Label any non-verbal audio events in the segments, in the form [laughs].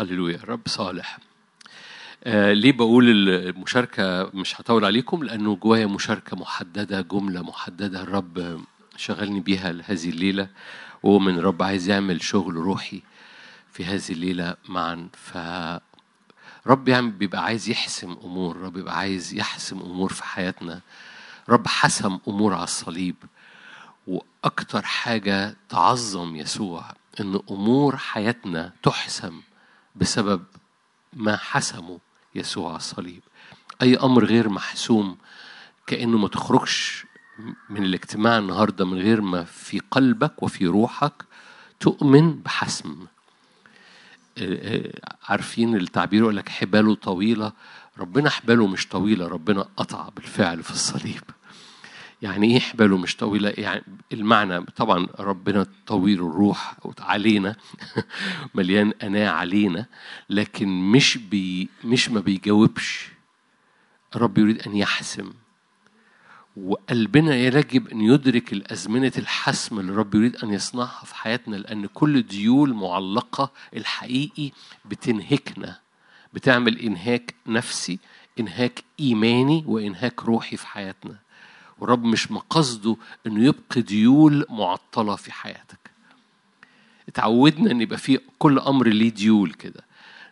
هللويا الرب صالح. آه ليه بقول المشاركة مش هطول عليكم؟ لأنه جوايا مشاركة محددة جملة محددة الرب شغلني بيها هذه الليلة ومن الرب عايز يعمل شغل روحي في هذه الليلة معا. ف رب يعني بيبقى عايز يحسم أمور رب بيبقى عايز يحسم أمور في حياتنا. رب حسم أمور على الصليب. وأكتر حاجة تعظم يسوع إن أمور حياتنا تحسم. بسبب ما حسمه يسوع على الصليب. أي أمر غير محسوم كأنه ما تخرجش من الاجتماع النهارده من غير ما في قلبك وفي روحك تؤمن بحسم. عارفين التعبير يقول لك حباله طويلة. ربنا حباله مش طويلة ربنا قطع بالفعل في الصليب. يعني إيه حباله مش طويلة؟ يعني المعنى طبعا ربنا طويل الروح علينا [laughs] مليان أناة علينا لكن مش بي مش ما بيجاوبش. الرب يريد أن يحسم. وقلبنا يجب أن يدرك الأزمنة الحسم اللي الرب يريد أن يصنعها في حياتنا لأن كل ديول معلقة الحقيقي بتنهكنا. بتعمل إنهاك نفسي إنهاك إيماني وإنهاك روحي في حياتنا. والرب مش مقصده إنه يبقي ديول معطلة في حياتك. اتعودنا إن يبقى في كل أمر ليه ديول كده.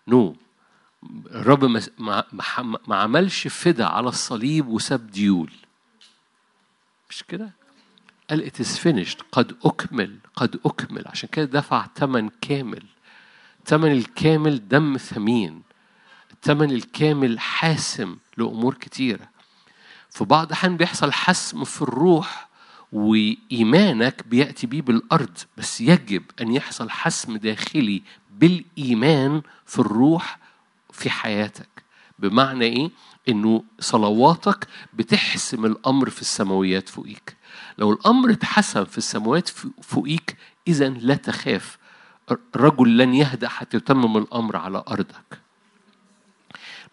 no. الرب ما, ما, ما عملش فدا على الصليب وساب ديول. مش كده؟ قال is finished قد أكمل قد أكمل. عشان كده دفع ثمن كامل. ثمن الكامل دم ثمين. الثمن الكامل حاسم لأمور كتيرة. في بعض الأحيان بيحصل حسم في الروح وإيمانك بيأتي بيه بالأرض بس يجب أن يحصل حسم داخلي بالإيمان في الروح في حياتك. بمعنى إيه؟ إنه صلواتك بتحسم الأمر في السماويات فوقيك. لو الأمر اتحسم في السماوات فوقيك إذا لا تخاف. الرجل لن يهدأ حتى يتمم الأمر على أرضك.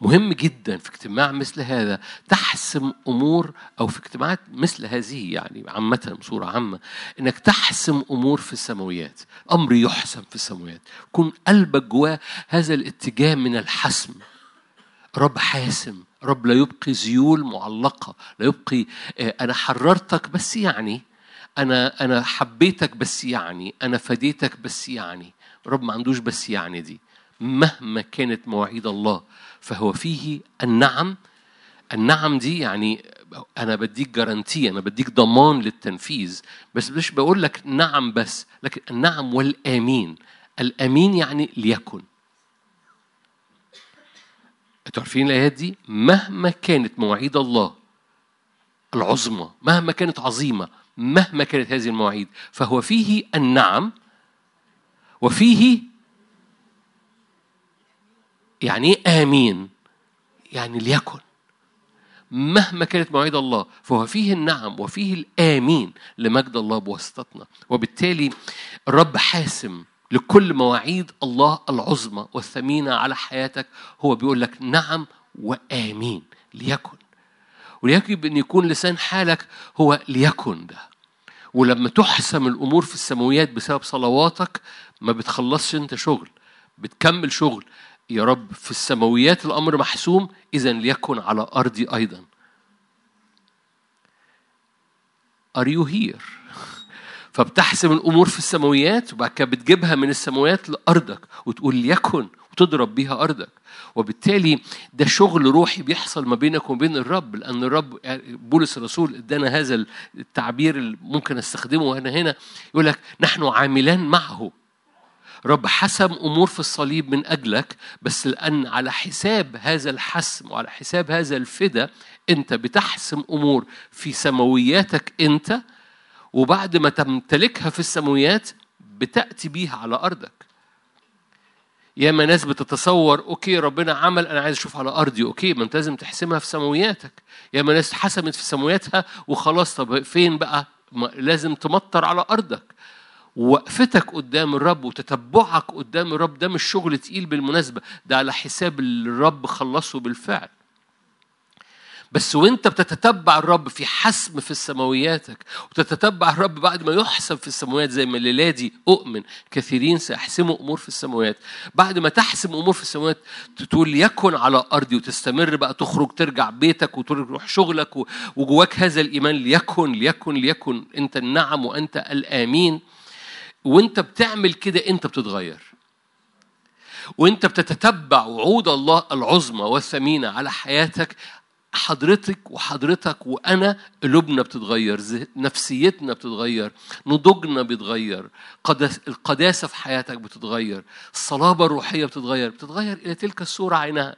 مهم جدا في اجتماع مثل هذا تحسم أمور أو في اجتماعات مثل هذه يعني عامة بصورة عامة إنك تحسم أمور في السماويات أمر يحسم في السماويات. يكون قلبك جواه هذا الاتجاه من الحسم. رب حاسم رب لا يبقي زيول معلقة لا يبقي أنا حررتك بس يعني أنا أنا حبيتك بس يعني أنا فديتك بس يعني رب ما عندوش بس يعني دي. مهما كانت مواعيد الله فهو فيه النعم. النعم دي يعني أنا بديك جارانتي أنا بديك ضمان للتنفيذ. بس مش بقول لك نعم بس لكن النعم والآمين. الآمين يعني ليكن. أنتوا عارفين الآيات دي؟ مهما كانت مواعيد الله العظمى مهما كانت عظيمة مهما كانت هذه المواعيد فهو فيه النعم وفيه يعني إيه آمين؟ يعني ليكن. مهما كانت مواعيد الله فهو فيه النعم وفيه الآمين لمجد الله بواسطتنا. وبالتالي الرب حاسم لكل مواعيد الله العظمى والثمينة على حياتك. هو بيقول لك نعم وآمين. ليكن. ويجب أن يكون لسان حالك هو ليكن ده. ولما تحسم الأمور في السماويات بسبب صلواتك ما بتخلصش أنت شغل بتكمل شغل. يا رب في السماويات الأمر محسوم اذا ليكن على أرضي أيضا. Are you here؟ فبتحسم الأمور في السماويات وبعد كده بتجيبها من السماويات لأرضك وتقول ليكن وتضرب بيها أرضك. وبالتالي ده شغل روحي بيحصل ما بينك وما بين الرب لأن الرب بولس الرسول إدانا هذا التعبير اللي ممكن أستخدمه أنا هنا يقول لك نحن عاملان معه. رب حسم أمور في الصليب من أجلك بس لأن على حساب هذا الحسم وعلى حساب هذا الفدا أنت بتحسم أمور في سماوياتك أنت وبعد ما تمتلكها في السماويات بتأتي بيها على أرضك. ياما ناس بتتصور okay ربنا عمل أنا عايز أشوف على أرضي okay ما أنت لازم تحسمها في سماوياتك. ياما ناس حسمت في سماوياتها وخلاص طب فين بقى؟ لازم تمطر على أرضك. وقفتك قدام الرب وتتبعك قدام الرب ده مش شغل تقيل بالمناسبة ده على حساب الرب خلصه بالفعل. بس وانت بتتتبع الرب في حسم في سماوياتك وتتتبع الرب بعد ما يحسب في السماوات زي ما الليلة دي أؤمن كثيرين سيحسموا أمور في السماوات بعد ما تحسم أمور في السماوات تقول يكن على أرضي وتستمر بقى تخرج ترجع بيتك وتروح شغلك وجواك هذا الإيمان ليكن ليكن ليكن أنت النعم وأنت الآمين. وانت بتعمل كده انت بتتغير. وانت بتتتبع وعود الله العظمى والثمينة على حياتك حضرتك وحضرتك وأنا قلوبنا بتتغير نفسيتنا بتتغير نضوجنا بيتغير القداسة في حياتك بتتغير الصلابة الروحية بتتغير بتتغير إلى تلك الصورة عينها.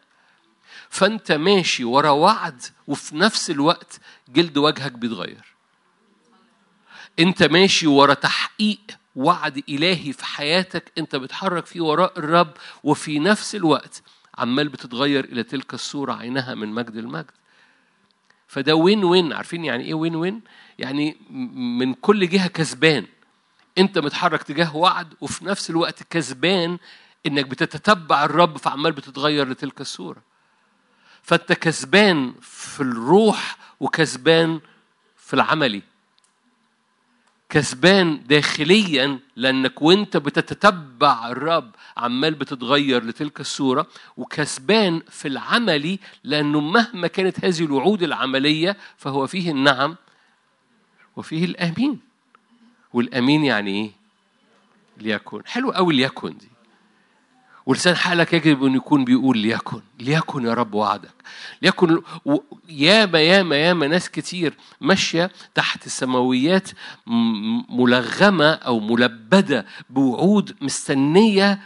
فأنت ماشي ورا وعد وفي نفس الوقت جلد وجهك بيتغير. أنت ماشي ورا تحقيق وعد إلهي في حياتك أنت بتحرك فيه وراء الرب وفي نفس الوقت عمال بتتغير إلى تلك الصورة عينها من مجد المجد فده وين وين عارفين يعني إيه وين وين يعني من كل جهة كسبان. أنت متحرك تجاه وعد وفي نفس الوقت كسبان إنك بتتتبع الرب فعمال بتتغير لتلك الصورة. فأنت كسبان في الروح وكسبان في العملي. كسبان داخليا لأنك وأنت بتتتبع الرب عمال بتتغير لتلك الصورة وكسبان في العملي لأنه مهما كانت هذه الوعود العملية فهو فيه النعم وفيه الأمين. والأمين يعني إيه؟ ليكن حلو قوي ليكن دي. ولسان حالك يجب أن يكون بيقول ليكن ليكن يا رب وعدك. ليكن ياما ياما ياما ناس كتير ماشية تحت السماويات ملغمة أو ملبدة بوعود مستنية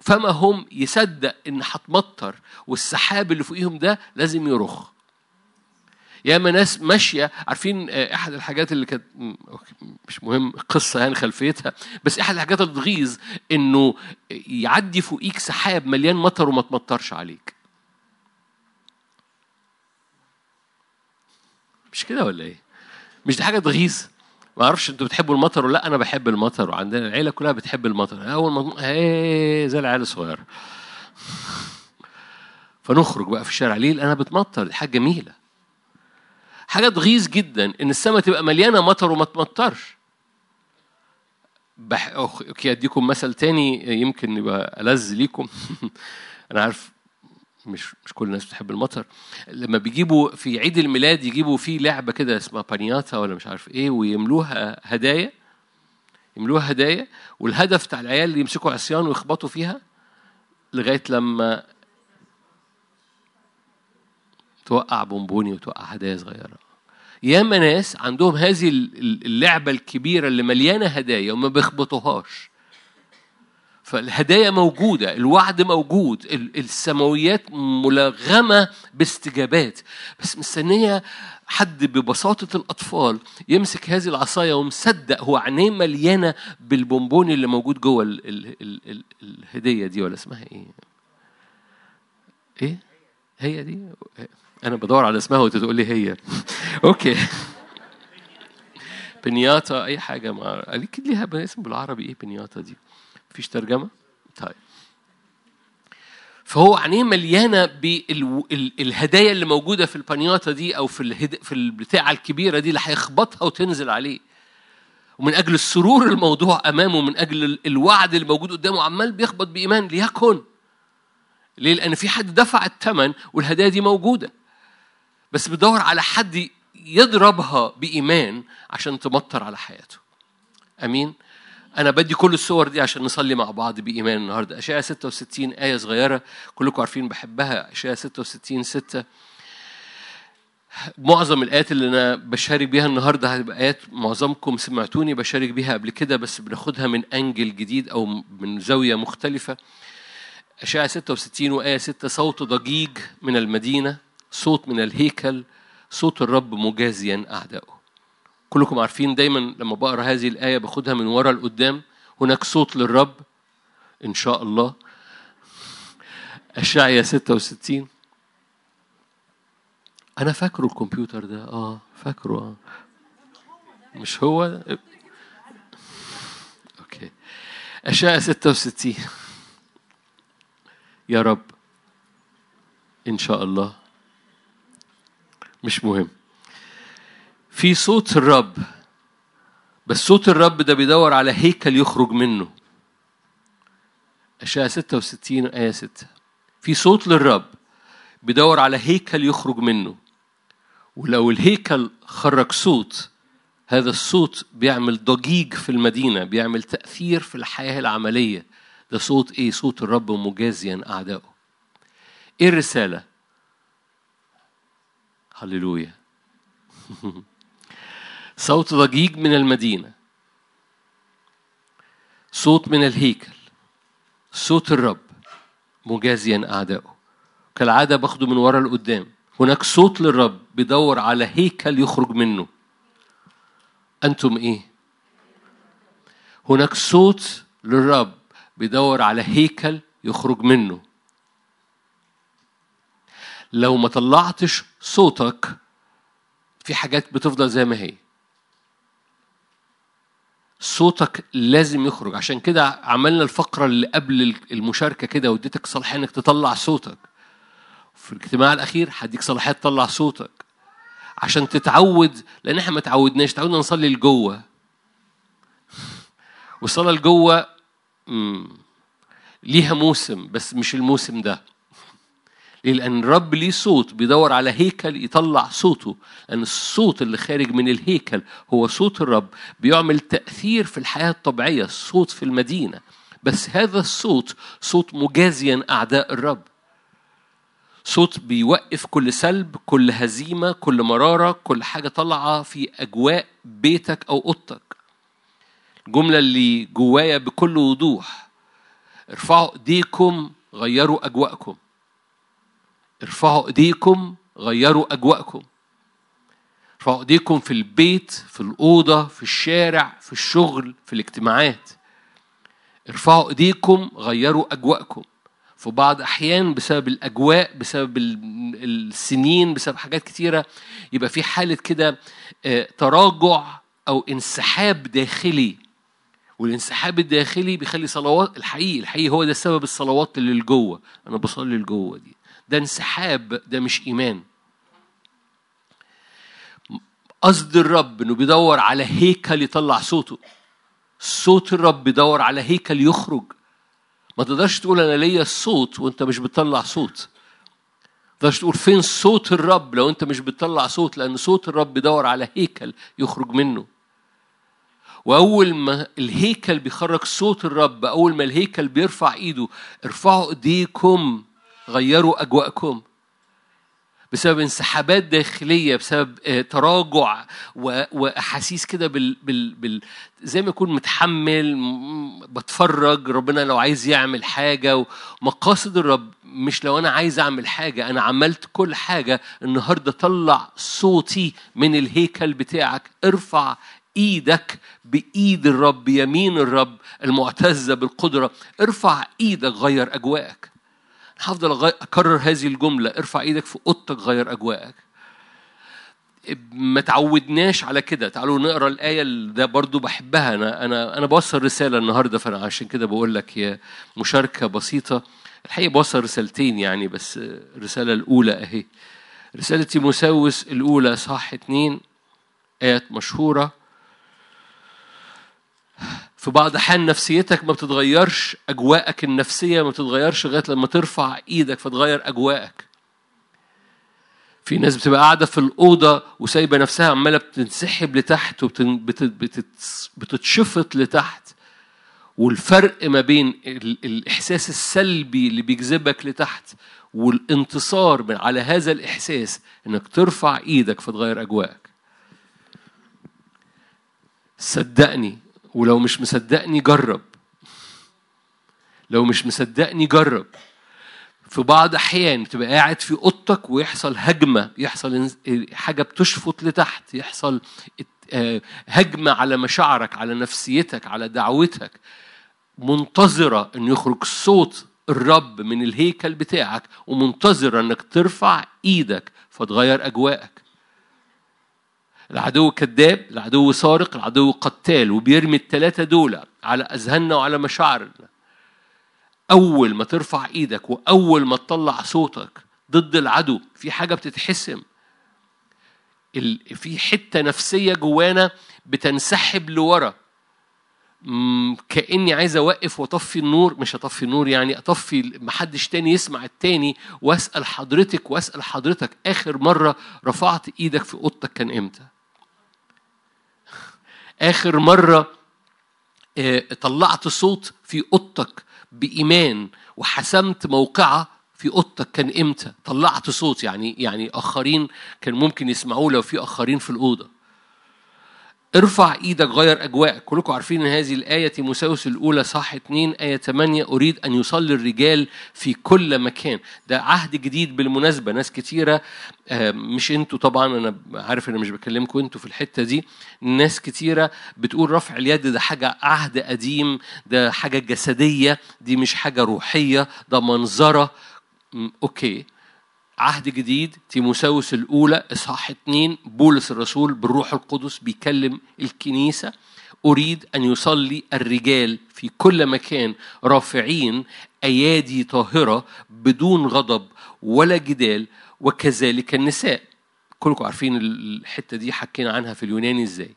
فما هم يصدق إن هتمطر والسحاب اللي فوقيهم ده لازم يرخ. ياما ناس ماشية عارفين آه، أحد الحاجات اللي كانت مش مهم قصة يعني خلفيتها بس أحد الحاجات اللي تغيظ إنه يعدي فوقيك سحاب مليان مطر وما تمطرش عليك. مش كده ولا إيه؟ مش دي حاجة تغيظ؟ ما أعرفش أنتوا بتحبوا المطر ولا لأ أنا بحب المطر وعندنا العيلة كلها بتحب المطر. أول ما إيه زي العيال الصغيرة. فنخرج بقى في الشارع ليه؟ أنا بتمطر دي حاجة جميلة. حاجة تغيظ جدا إن السماء تبقى مليانة مطر وما تمطرش. بح... أوكي أديكم مثل تاني يمكن يبقى ألذ ليكم. [laughs] أنا عارف مش مش كل الناس بتحب المطر. لما بيجيبوا في عيد الميلاد يجيبوا فيه لعبة كده اسمها بانياتا ولا مش عارف إيه ويملوها هدايا يملوها هدايا والهدف بتاع العيال اللي يمسكوا عصيان ويخبطوا فيها لغاية لما توقع بونبوني وتوقع هدايا صغيرة ياما ناس عندهم هذه اللعبة الكبيرة اللي مليانة هدايا وما بيخبطوهاش فالهدايا موجودة الوعد موجود السماويات ملغمة باستجابات بس مستنية حد ببساطة الأطفال يمسك هذه العصاية ومصدق هو عينيه مليانة بالبونبون اللي موجود جوه ال ال ال الهدية دي ولا اسمها إيه؟ إيه؟ هي دي؟ أنا بدور على اسمها وأنت تقول لي هي. [laughs] أوكي. بنياتا أي حاجة ما أكيد ليها اسم بالعربي. إيه بنياتا دي؟ مفيش ترجمة؟ طيب. فهو عينيه مليانة بالهدايا اللي موجودة في البنياتا دي أو في الهد... في البتاعة الكبيرة دي اللي هيخبطها وتنزل عليه. ومن أجل السرور الموضوع أمامه من أجل الوعد اللي موجود قدامه عمال بيخبط بإيمان. ليكن. ليه؟ لأن في حد دفع الثمن والهدايا دي موجودة. بس بيدور على حد يضربها بإيمان عشان تمطر على حياته. أمين؟ أنا بدي كل الصور دي عشان نصلي مع بعض بإيمان النهاردة. أشياء 66 آية صغيرة كلكم عارفين بحبها. أشياء 66 6 معظم الآيات اللي أنا بشارك بيها النهاردة هتبقى آيات معظمكم سمعتوني بشارك بيها قبل كده بس بناخدها من أنجل جديد أو من زاوية مختلفة. أشعة 66 وآية 6 صوت ضجيج من المدينة. صوت من الهيكل صوت الرب مجازيا أعدائه. كلكم عارفين دايما لما بقرأ هذه الآية باخدها من ورا لقدام هناك صوت للرب إن شاء الله. أشعيا 66 أنا فاكره الكمبيوتر ده. آه فاكره آه. مش هو؟ أوكي. أشعيا 66 يا رب إن شاء الله. مش مهم. في صوت الرب بس صوت الرب ده بيدور على هيكل يخرج منه. أشعة 66 آية 6 في صوت للرب بيدور على هيكل يخرج منه. ولو الهيكل خرج صوت هذا الصوت بيعمل ضجيج في المدينة بيعمل تأثير في الحياة العملية. ده صوت إيه؟ صوت الرب مجازيا أعدائه. إيه الرسالة؟ هللويا صوت ضجيج من المدينة صوت من الهيكل صوت الرب مجازيا أعدائه كالعادة باخده من ورا لقدام هناك صوت للرب بيدور على هيكل يخرج منه أنتم إيه؟ هناك صوت للرب بيدور على هيكل يخرج منه لو ما طلعتش صوتك في حاجات بتفضل زي ما هي. صوتك لازم يخرج. عشان كده عملنا الفقرة اللي قبل المشاركة كده واديتك صلاحية إنك تطلع صوتك. في الاجتماع الأخير هديك صلاحية تطلع صوتك. عشان تتعود لأن إحنا ما تعودناش تعودنا نصلي لجوه. والصلاة لجوه ليها موسم بس مش الموسم ده. لأن الرب ليه صوت بيدور على هيكل يطلع صوته. لأن الصوت اللي خارج من الهيكل هو صوت الرب. بيعمل تأثير في الحياة الطبيعية الصوت في المدينة. بس هذا الصوت صوت مجازيا أعداء الرب. صوت بيوقف كل سلب كل هزيمة كل مرارة كل حاجة طالعة في أجواء بيتك أو أوضتك. الجملة اللي جوايا بكل وضوح. ارفعوا إيديكم غيروا أجواءكم. ارفعوا ايديكم غيروا أجواءكم. ارفعوا ايديكم في البيت في الأوضة في الشارع في الشغل في الاجتماعات. ارفعوا ايديكم غيروا أجواءكم. في بعض أحيان بسبب الأجواء بسبب السنين بسبب حاجات كتيرة يبقى في حالة كده تراجع أو انسحاب داخلي. والانسحاب الداخلي بيخلي صلوات الحقيقي الحقيقي هو ده سبب الصلوات اللي لجوه أنا بصلي لجوة دي. ده انسحاب ده مش إيمان. قصد الرب إنه بيدور على هيكل يطلع صوته. صوت الرب بيدور على هيكل يخرج. ما تقدرش تقول أنا ليا الصوت وأنت مش بتطلع صوت. ما تقدرش تقول فين صوت الرب لو أنت مش بتطلع صوت لأن صوت الرب بيدور على هيكل يخرج منه. وأول ما الهيكل بيخرج صوت الرب أول ما الهيكل بيرفع إيده ارفعوا إيديكم. غيروا أجواءكم. بسبب انسحابات داخلية بسبب تراجع وأحاسيس كده بال, بال, بال زي ما يكون متحمل بتفرج ربنا لو عايز يعمل حاجة ومقاصد الرب مش لو أنا عايز أعمل حاجة أنا عملت كل حاجة النهارده طلع صوتي من الهيكل بتاعك ارفع إيدك بإيد الرب يمين الرب المعتزة بالقدرة ارفع إيدك غير أجواءك. هفضل أكرر هذه الجملة. ارفع إيدك في أوضتك غير أجواءك. ما تعودناش على كده. تعالوا نقرأ الآية اللي ده برضو بحبها. أنا أنا أنا بوصل رسالة النهارده فأنا عشان كده بقول لك هي مشاركة بسيطة. الحقيقة بوصل رسالتين يعني بس الرسالة الأولى أهي. رسالة تيموساوس الأولى صح اتنين آيات مشهورة. في بعض الأحيان نفسيتك ما بتتغيرش أجواءك النفسية ما بتتغيرش لغاية لما ترفع إيدك فتغير أجواءك. في ناس بتبقى قاعدة في الأوضة وسايبة نفسها عمالة بتنسحب لتحت وبتتشفط لتحت. والفرق ما بين الإحساس السلبي اللي بيجذبك لتحت والانتصار من على هذا الإحساس إنك ترفع إيدك فتغير أجواءك. صدقني ولو مش مصدقني جرب. لو مش مصدقني جرب. في بعض أحيان تبقى قاعد في أوضتك ويحصل هجمة يحصل حاجة بتشفط لتحت يحصل هجمة على مشاعرك على نفسيتك على دعوتك. منتظرة إن يخرج صوت الرب من الهيكل بتاعك ومنتظرة إنك ترفع إيدك فتغير أجواءك. العدو كذاب العدو سارق العدو قتال وبيرمي الثلاثة دول على أذهاننا وعلى مشاعرنا. أول ما ترفع إيدك وأول ما تطلع صوتك ضد العدو في حاجة بتتحسم. في حتة نفسية جوانا بتنسحب لورا. مم، كأني عايز أوقف وأطفي النور. مش أطفي النور يعني أطفي محدش تاني يسمع التاني وأسأل حضرتك وأسأل حضرتك آخر مرة رفعت إيدك في أوضتك كان إمتى؟ آخر مرة آه، طلعت صوت في أوضتك بإيمان وحسمت موقعة في أوضتك كان إمتى؟ طلعت صوت يعني يعني آخرين كان ممكن يسمعوه لو في آخرين في الأوضة. ارفع إيدك غير اجواءك. كلكم عارفين إن هذه الآية تيموساوس الأولى صح 2 آية 8 أريد أن يصلي الرجال في كل مكان. ده عهد جديد بالمناسبة. ناس كتيرة آه، مش أنتوا طبعا أنا عارف إن مش بكلمكم أنتوا في الحتة دي. ناس كتيرة بتقول رفع اليد ده حاجة عهد قديم ده حاجة جسدية دي مش حاجة روحية ده منظرة. أوكي. عهد جديد تيموساوس الأولى إصحاح اتنين بولس الرسول بالروح القدس بيكلم الكنيسة أريد أن يصلي الرجال في كل مكان رافعين أيادي طاهرة بدون غضب ولا جدال وكذلك النساء. كلكم عارفين الحتة دي حكينا عنها في اليوناني إزاي؟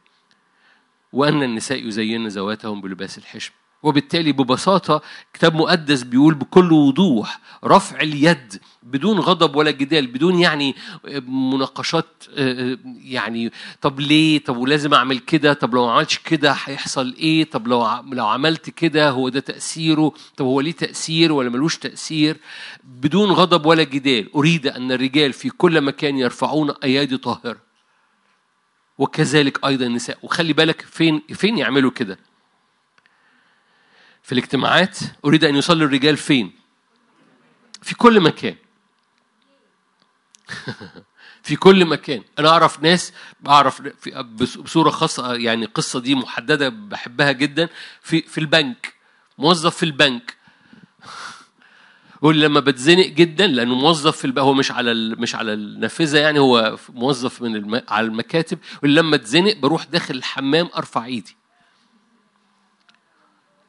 وأن النساء يزين ذواتهم بلباس الحشم. وبالتالي ببساطة كتاب مقدس بيقول بكل وضوح رفع اليد بدون غضب ولا جدال بدون يعني مناقشات يعني طب ليه؟ طب ولازم أعمل كده؟ طب لو ما عملتش كده هيحصل إيه؟ طب لو لو عملت كده هو ده تأثيره؟ طب هو ليه تأثير ولا ملوش تأثير؟ بدون غضب ولا جدال أريد أن الرجال في كل مكان يرفعون أيادي طاهرة. وكذلك أيضا النساء. وخلي بالك فين فين يعملوا كده؟ في الاجتماعات. أريد أن يصلي الرجال فين؟ في كل مكان. [laughs] في كل مكان. أنا أعرف ناس بص- بصورة خاصة يعني القصة دي محددة بحبها جدا. في في البنك موظف في البنك. يقول لما بتزنق جدا لأنه موظف في الب... هو مش على. مش على النافذة يعني هو موظف من الم... على المكاتب. يقول لما اتزنق بروح داخل الحمام أرفع إيدي.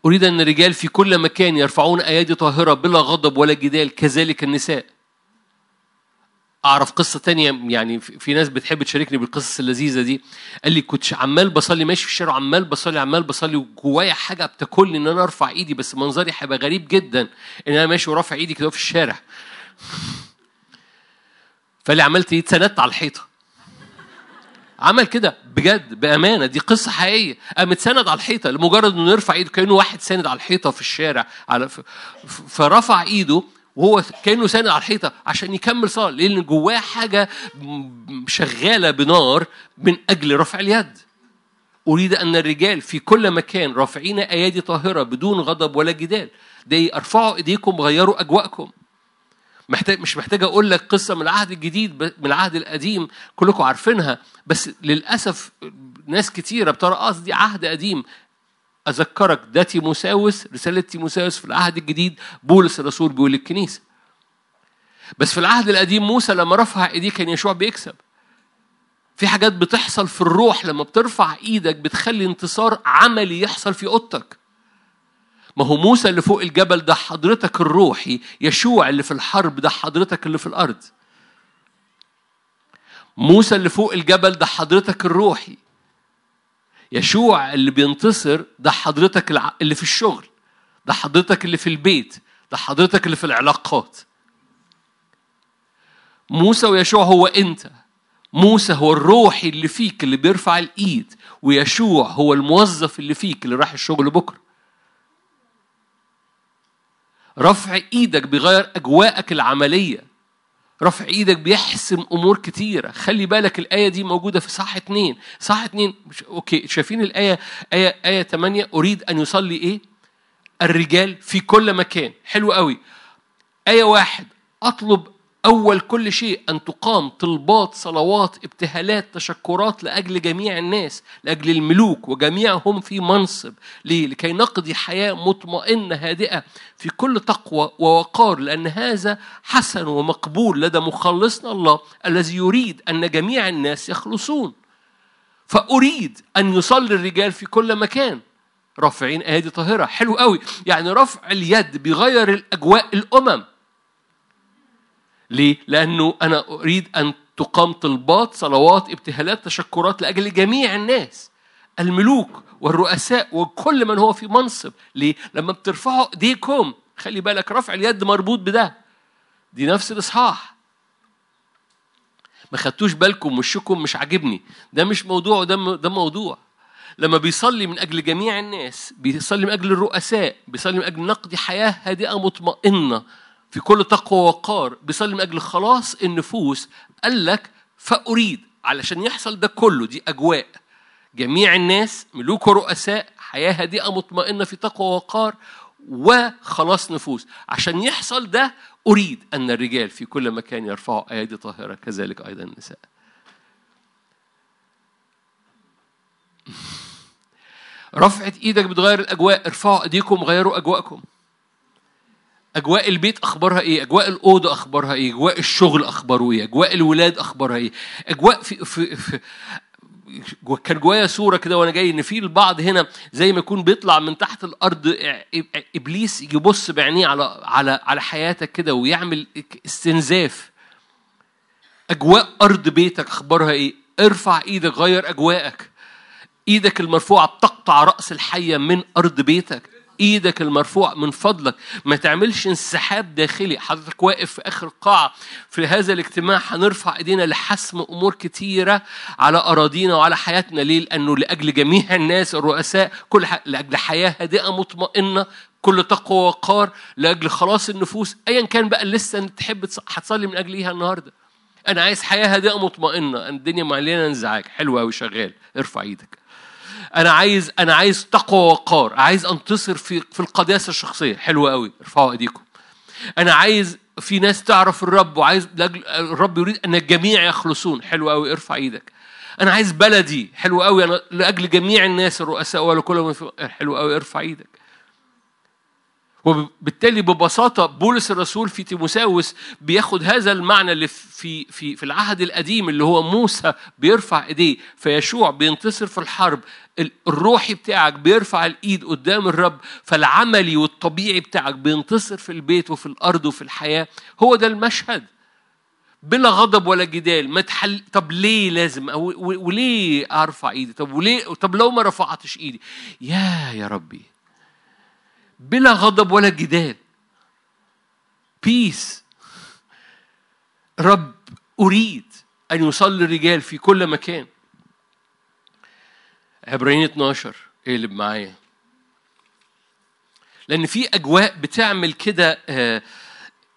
أريد أن الرجال في كل مكان يرفعون أيادي طاهرة بلا غضب ولا جدال كذلك النساء. أعرف قصة تانية يعني في ناس بتحب تشاركني بالقصص اللذيذة دي. قال لي كنت عمال بصلي ماشي في الشارع عمال بصلي عمال بصلي وجوايا حاجة بتاكلني إن أنا أرفع إيدي بس منظري هيبقى غريب جدا إن أنا ماشي ورافع إيدي كده في الشارع. فاللي عملت إيه؟ اتسندت على الحيطة. عمل كده بجد بأمانة دي قصة حقيقية. قام اتسند على الحيطة لمجرد إنه يرفع إيده كأنه واحد ساند على الحيطة في الشارع على فرفع إيده وهو كأنه ساند على الحيطة عشان يكمل صلاة لأن جواه حاجة شغالة بنار من أجل رفع اليد. أريد أن الرجال في كل مكان رافعين أيادي طاهرة بدون غضب ولا جدال. ده أرفعوا إيديكم غيروا أجواءكم. محتاج مش محتاج أقول لك قصة من العهد الجديد من العهد القديم كلكم عارفينها. بس للأسف ناس كتيرة بترى آه دي عهد قديم. أذكرك ده تيموساوس رسالة تيموساوس في العهد الجديد بولس الرسول بيقول للكنيسة. بس في العهد القديم موسى لما رفع إيديه كان يشوع بيكسب. في حاجات بتحصل في الروح لما بترفع إيدك بتخلي انتصار عملي يحصل في أوضتك. ما هو موسى اللي فوق الجبل ده حضرتك الروحي يشوع اللي في الحرب ده حضرتك اللي في الأرض. موسى اللي فوق الجبل ده حضرتك الروحي. يشوع اللي بينتصر ده حضرتك اللي في الشغل ده حضرتك اللي في البيت ده حضرتك اللي في العلاقات. موسى ويشوع هو انت. موسى هو الروحي اللي فيك اللي بيرفع الايد ويشوع هو الموظف اللي فيك اللي راح الشغل بكرة. رفع إيدك بيغير اجواءك العملية. رفع إيدك بيحسم امور كتيرة. خلي بالك الآية دي موجودة في صح اتنين. صح اتنين أوكي شايفين الآية آية آية 8 أريد أن يصلي إيه؟ الرجال في كل مكان. حلو قوي. آية واحد أطلب أول كل شيء أن تقام طلبات صلوات ابتهالات تشكرات لأجل جميع الناس لأجل الملوك وجميعهم في منصب ليه؟ لكي نقضي حياة مطمئنة هادئة في كل تقوى ووقار لأن هذا حسن ومقبول لدى مخلصنا الله الذي يريد أن جميع الناس يخلصون. فأريد أن يصلي الرجال في كل مكان. رافعين ايادي طاهرة حلو قوي. يعني رفع اليد بيغير الأجواء الأمم. ليه؟ لأنه أنا أريد أن تقام طلبات صلوات ابتهالات تشكرات لأجل جميع الناس. الملوك والرؤساء وكل من هو في منصب. ليه؟ لما بترفعوا إيديكم خلي بالك رفع اليد مربوط بده. دي نفس الإصحاح. ما خدتوش بالكم وشكم مش عاجبني. ده مش موضوع ده ده موضوع. لما بيصلي من أجل جميع الناس بيصلي من أجل الرؤساء بيصلي من أجل نقد حياة هادئة مطمئنة. في كل تقوى وقار بيصلي من أجل خلاص النفوس قال لك فأريد علشان يحصل ده كله دي أجواء. جميع الناس ملوك ورؤساء حياة هادئة مطمئنة في تقوى وقار وخلاص نفوس. عشان يحصل ده أريد أن الرجال في كل مكان يرفعوا أيادي طاهرة كذلك أيضا النساء. رفعت إيدك بتغير الأجواء ارفعوا أيديكم غيروا أجواءكم. أجواء البيت أخبارها إيه؟ أجواء الأوضة أخبارها إيه؟ أجواء الشغل أخباره إيه؟ أجواء الولاد أخبارها إيه؟ أجواء في, في, في كان جوايا صورة كده وأنا جاي إن في البعض هنا زي ما يكون بيطلع من تحت الأرض إبليس يبص بعينيه على على على حياتك كده ويعمل استنزاف. أجواء أرض بيتك أخبارها إيه؟ ارفع إيدك غير أجواءك. إيدك المرفوعة بتقطع رأس الحية من أرض بيتك. إيدك المرفوع من فضلك. ما تعملش انسحاب داخلي. حضرتك واقف في آخر القاعه في هذا الاجتماع هنرفع إيدينا لحسم أمور كتيرة على أراضينا وعلى حياتنا. ليه؟ لأنه لأجل جميع الناس الرؤساء كل ح... لأجل حياة هادئة مطمئنة كل تقوى وقار لأجل خلاص النفوس. ايا كان بقى لسه تحب هتصلي من أجل ايها النهارده. أنا عايز حياة هادئة مطمئنة. الدنيا مليانه انزعاج. حلو قوي شغال. ارفع إيدك. أنا عايز أنا عايز تقوى وقار. عايز انتصر في في القداسة الشخصية. حلوة قوي ارفعوا إيديكم. أنا عايز في ناس تعرف الرب وعايز الرب يريد أن الجميع يخلصون. حلو قوي ارفع إيدك. أنا عايز بلدي. حلو قوي أنا لأجل جميع الناس الرؤساء ولا كل حلو قوي ارفع إيدك. وبالتالي ببساطة بولس الرسول في تيموساوس بياخد هذا المعنى اللي في في في العهد القديم اللي هو موسى بيرفع إيديه فيشوع بينتصر في الحرب الروحي بتاعك بيرفع الإيد قدام الرب فالعملي والطبيعي بتاعك بينتصر في البيت وفي الأرض وفي الحياة. هو ده المشهد. بلا غضب ولا جدال ما تحل طب ليه لازم؟ وليه أرفع إيدي؟ طب وليه؟ طب لو ما رفعتش إيدي؟ يا يا ربي. بلا غضب ولا جدال. بيس رب أريد أن يصلي الرجال في كل مكان. عبرين 12 اقلب معايا. لأن في أجواء بتعمل كده آه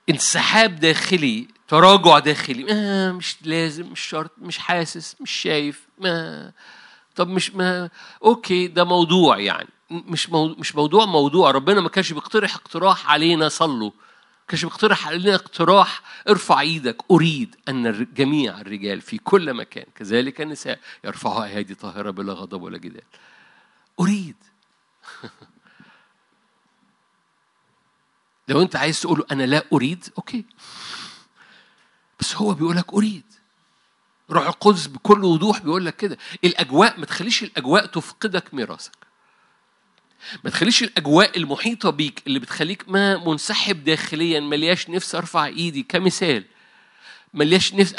انسحاب داخلي تراجع داخلي. آه مش لازم مش شرط مش حاسس مش شايف. ما طب مش ما أوكي ده موضوع يعني. مش مش موضوع موضوع. ربنا ما كانش بيقترح اقتراح علينا صلوا. كانش بيقترح علينا اقتراح ارفع إيدك. أريد أن جميع الرجال في كل مكان كذلك النساء يرفعوا ايادي طاهرة بلا غضب ولا جدال. أريد. [laughs] لو أنت عايز تقول أنا لا أريد أوكي. بس هو بيقول لك أريد. روح القدس بكل وضوح بيقول لك كده. الأجواء ما تخليش الأجواء تفقدك ميراثك. ما تخليش الأجواء المحيطة بيك اللي بتخليك ما منسحب داخليا ملياش نفسي أرفع إيدي كمثال. ملياش نفس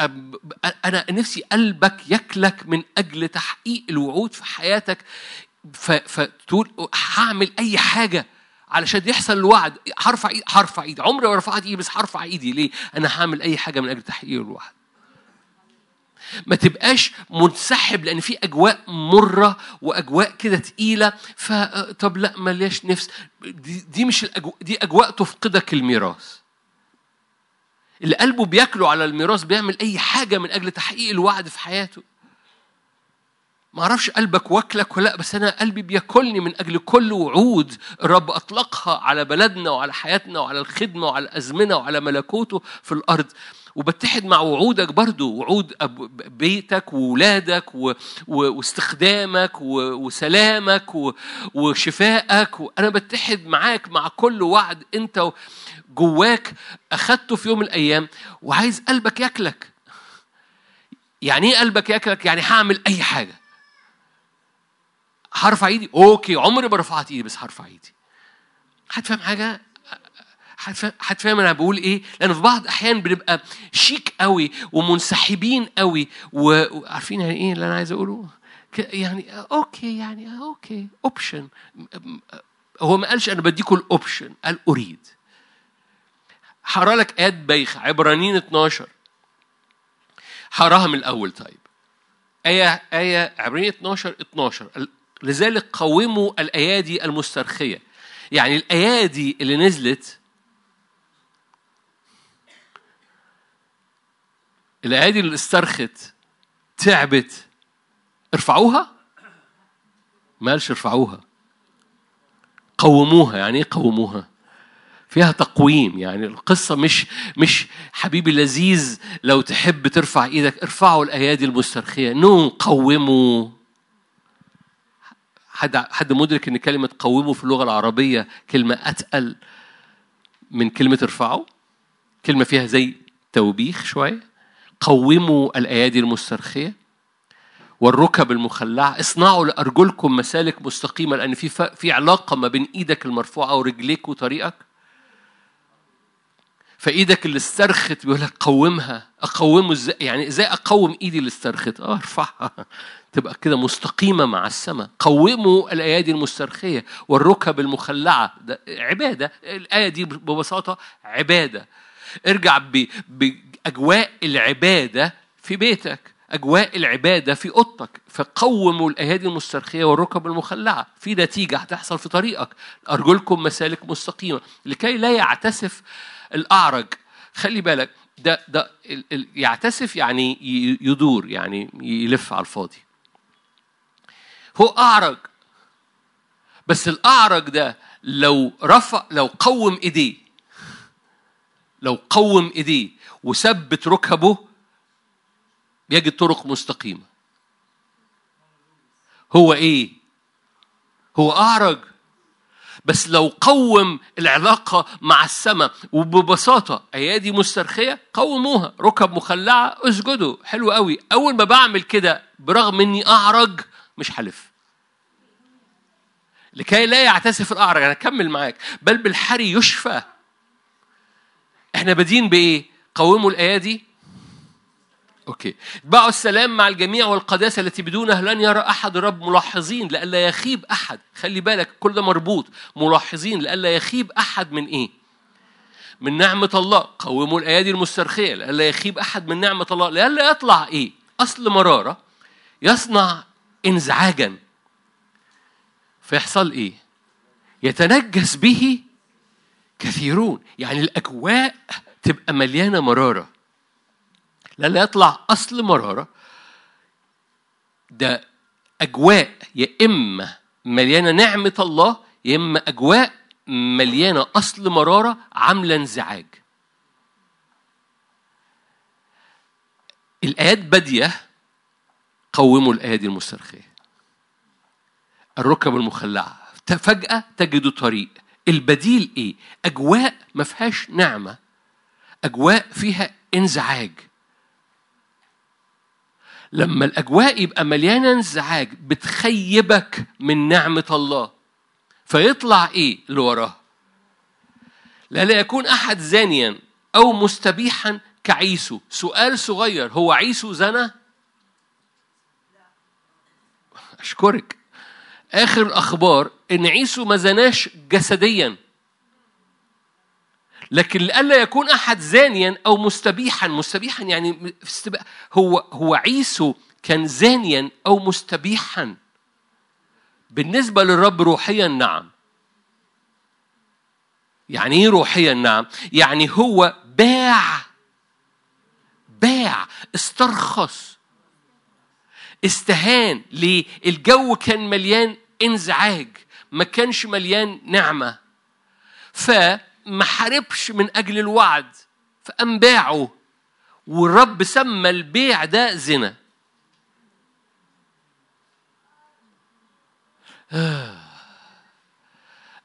أنا نفسي قلبك يكلك من أجل تحقيق الوعود في حياتك. فتقول هعمل أي حاجة علشان يحصل الوعد. هرفع ايدي هرفع إيدي. عمري ما رفعت إيدي بس هرفع إيدي. ليه؟ أنا هعمل أي حاجة من أجل تحقيق الوعد. ما تبقاش منسحب لأن في أجواء مرة وأجواء كده تقيلة. فطب لا ملياش نفس. دي, دي مش الأجواء دي أجواء تفقدك الميراث. اللي قلبه بياكله على الميراث بيعمل أي حاجة من أجل تحقيق الوعد في حياته. ما أعرفش قلبك واكلك ولا لأ بس أنا قلبي بياكلني من أجل كل وعود الرب أطلقها على بلدنا وعلى حياتنا وعلى الخدمة وعلى الازمنه وعلى ملكوته في الأرض. وبتحد مع وعودك برضو وعود بيتك وولادك. واستخدامك. وسلامك. وشفائك وأنا بتحد معاك مع كل وعد أنت جواك أخدته في يوم من الأيام وعايز قلبك ياكلك يعني إيه قلبك ياكلك يعني هعمل أي حاجة هرفع إيدي okay عمري ما رفعت إيدي بس هرفع إيدي هتفهم حاجة هتفهم أنا بقول إيه؟ لأن في بعض الاحيان بنبقى شيك قوي ومنسحبين قوي وعارفين يعني إيه اللي أنا عايز أقوله؟ يعني okay يعني okay option هو ما قالش أنا بديكم ال option قال أريد. هقرأ لك آيات بايخة عبرانيين 12 هقراها من الأول طيب. آية آية عبرانيين 12 12 لذلك قوموا الأيادي المسترخية. يعني الأيادي اللي نزلت الأيادي اللي استرخت تعبت ارفعوها؟ ما قالش ارفعوها. قوموها. يعني إيه قوموها؟ فيها تقويم. يعني القصة مش مش حبيبي لذيذ لو تحب ترفع إيدك ارفعوا الايادي المسترخية. نو قوموا. حد حد مدرك إن كلمة قوموا في اللغة العربية كلمة أتقل من كلمة ارفعوا؟ كلمة فيها زي توبيخ شوية؟ قوموا الأيادي المسترخية والركب المخلعة. اصنعوا لأرجلكم مسالك مستقيمة لأن في في علاقة ما بين إيدك المرفوعة ورجليك وطريقك. فإيدك اللي استرخت بيقول لك قومها. أقومه إزاي؟ يعني إزاي أقوم إيدي اللي استرخت؟ آه ارفعها. تبقى كده مستقيمة مع السماء. قوموا الأيادي المسترخية والركب المخلعة. ده عبادة. الآية دي ببساطة عبادة. ارجع بأجواء العبادة في بيتك أجواء العبادة في أوضتك فقوموا الأيادي المسترخية والركب المخلعة. في نتيجة هتحصل في طريقك. أرجلكم مسالك مستقيمة. لكي لا يعتسف الأعرج. خلي بالك ده ده يعتسف يعني يدور يعني يلف على الفاضي. هو أعرج. بس الأعرج ده لو رفع لو قوم إيديه لو قوم إيديه وثبت ركبه يجد طرق مستقيمة. هو إيه؟ هو أعرج. بس لو قوم العلاقة مع السماء وببساطة أيادي مسترخية؟ قوموها. ركب مخلعة اسجدوا. حلو قوي. أول ما بعمل كده برغم إني أعرج مش حلف. لكي لا يعتسف الأعرج. أنا أكمل معاك. بل بالحري يشفى. إحنا بادين بإيه؟ قوموا الأيادي أوكي. اتبعوا السلام مع الجميع والقداسة التي بدونها لن يرى أحد الرب ملاحظين لئلا يخيب أحد. خلي بالك كل ده مربوط. ملاحظين لئلا يخيب أحد من إيه؟ من نعمة الله. قوموا الأيادي المسترخية. لئلا يخيب أحد من نعمة الله. لئلا يطلع إيه؟ أصل مرارة. يصنع انزعاجا. فيحصل إيه؟ يتنجس به كثيرون. يعني الأجواء تبقى مليانة مرارة. لا يطلع أصل مرارة. ده أجواء يا إما مليانة نعمة الله يا إما أجواء مليانة أصل مرارة عاملة انزعاج. الآيات بادية قوموا الأيادي المسترخية. الركب المخلعة. فجأة تجدوا طريق. البديل إيه؟ أجواء ما فيهاش نعمة. أجواء فيها انزعاج. لما الأجواء يبقى مليانة انزعاج بتخيبك من نعمة الله. فيطلع إيه اللي وراه لا يكون أحد زانيا أو مستبيحا كعيسو. سؤال صغير هو عيسو زنى؟ أشكرك. آخر الأخبار إن عيسو ما زناش جسديا. لكن لئلا يكون أحد زانيا أو مستبيحا مستبيحا يعني هو هو عيسو كان زانيا أو مستبيحا. بالنسبة للرب روحيا نعم. يعني إيه روحيا نعم؟ يعني هو باع باع استرخص استهان ليه الجو كان مليان إنزعاج ما كانش مليان نعمة. ف ما حاربش من أجل الوعد فقام باعه والرب سمى البيع ده زنا. [sighs]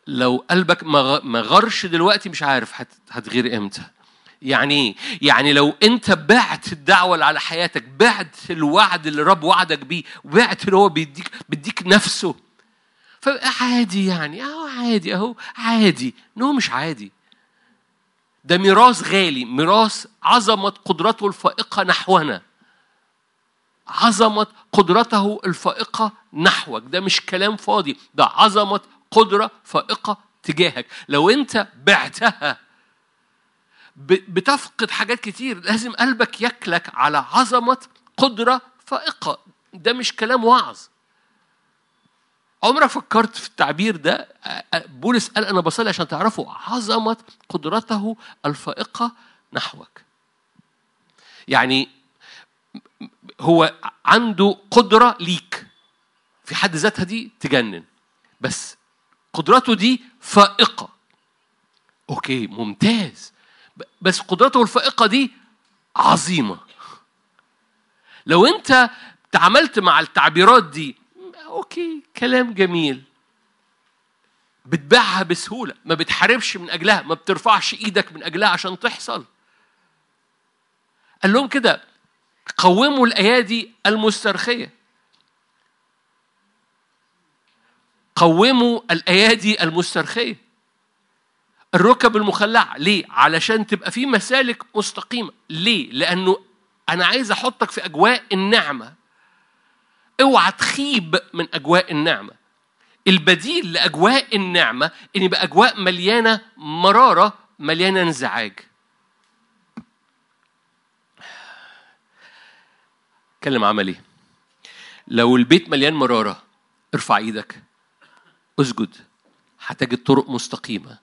لو قلبك ما غرش دلوقتي مش عارف هتغير إمتى. يعني إيه؟ يعني لو أنت بعت الدعوة اللي على حياتك بعت الوعد اللي الرب وعدك بيه وبعت اللي هو بيديك بيديك نفسه. فعادي يعني. اهو عادي أهو عادي. نو مش عادي. ده ميراث غالي. ميراث عظمة قدرته الفائقة نحونا. عظمة قدرته الفائقة نحوك. ده مش كلام فاضي. ده عظمة قدرة فائقة تجاهك. لو أنت بعتها بتفقد حاجات كتير لازم قلبك يكلك على عظمة قدرة فائقة. ده مش كلام وعظ. عمرك فكرت في التعبير ده؟ بولس قال أنا بصلي عشان تعرفوا عظمه قدرته الفائقة نحوك. يعني هو عنده قدرة ليك. في حد ذاتها دي تجنن. بس قدرته دي فائقة. okay ممتاز. بس قدرته الفائقة دي عظيمة. لو أنت تعاملت مع التعبيرات دي okay كلام جميل. بتبيعها بسهولة ما بتحاربش من أجلها ما بترفعش إيدك من أجلها عشان تحصل. قال لهم كده قوموا الأيادي المسترخية. قوموا الأيادي المسترخية. الركب المخلعه ليه؟ علشان تبقى في مسالك مستقيمة. ليه؟ لأنه أنا عايز أحطك في أجواء النعمة. اوعى تخيب من أجواء النعمة. البديل لأجواء النعمة إن يبقى أجواء مليانة مرارة مليانة انزعاج. اتكلم عملي. لو البيت مليان مرارة ارفع إيدك. اسجد. هتجد طرق مستقيمة.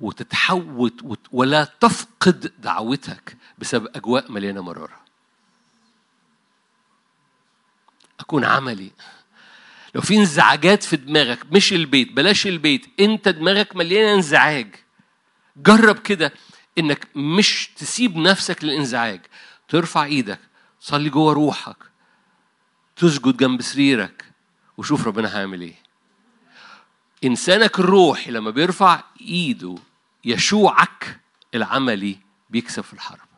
وتتحوت ولا تفقد دعوتك بسبب أجواء مليانة مرارة. أكون عملي. لو في انزعاجات في دماغك مش البيت بلاش البيت انت دماغك مليانة انزعاج. جرب كده إنك مش تسيب نفسك للانزعاج. ترفع إيدك تصلي جوه روحك تسجد جنب سريرك وشوف ربنا هيعمل إيه. إنسانك الروحي لما بيرفع إيده يشوعك العملي بيكسب في الحرب.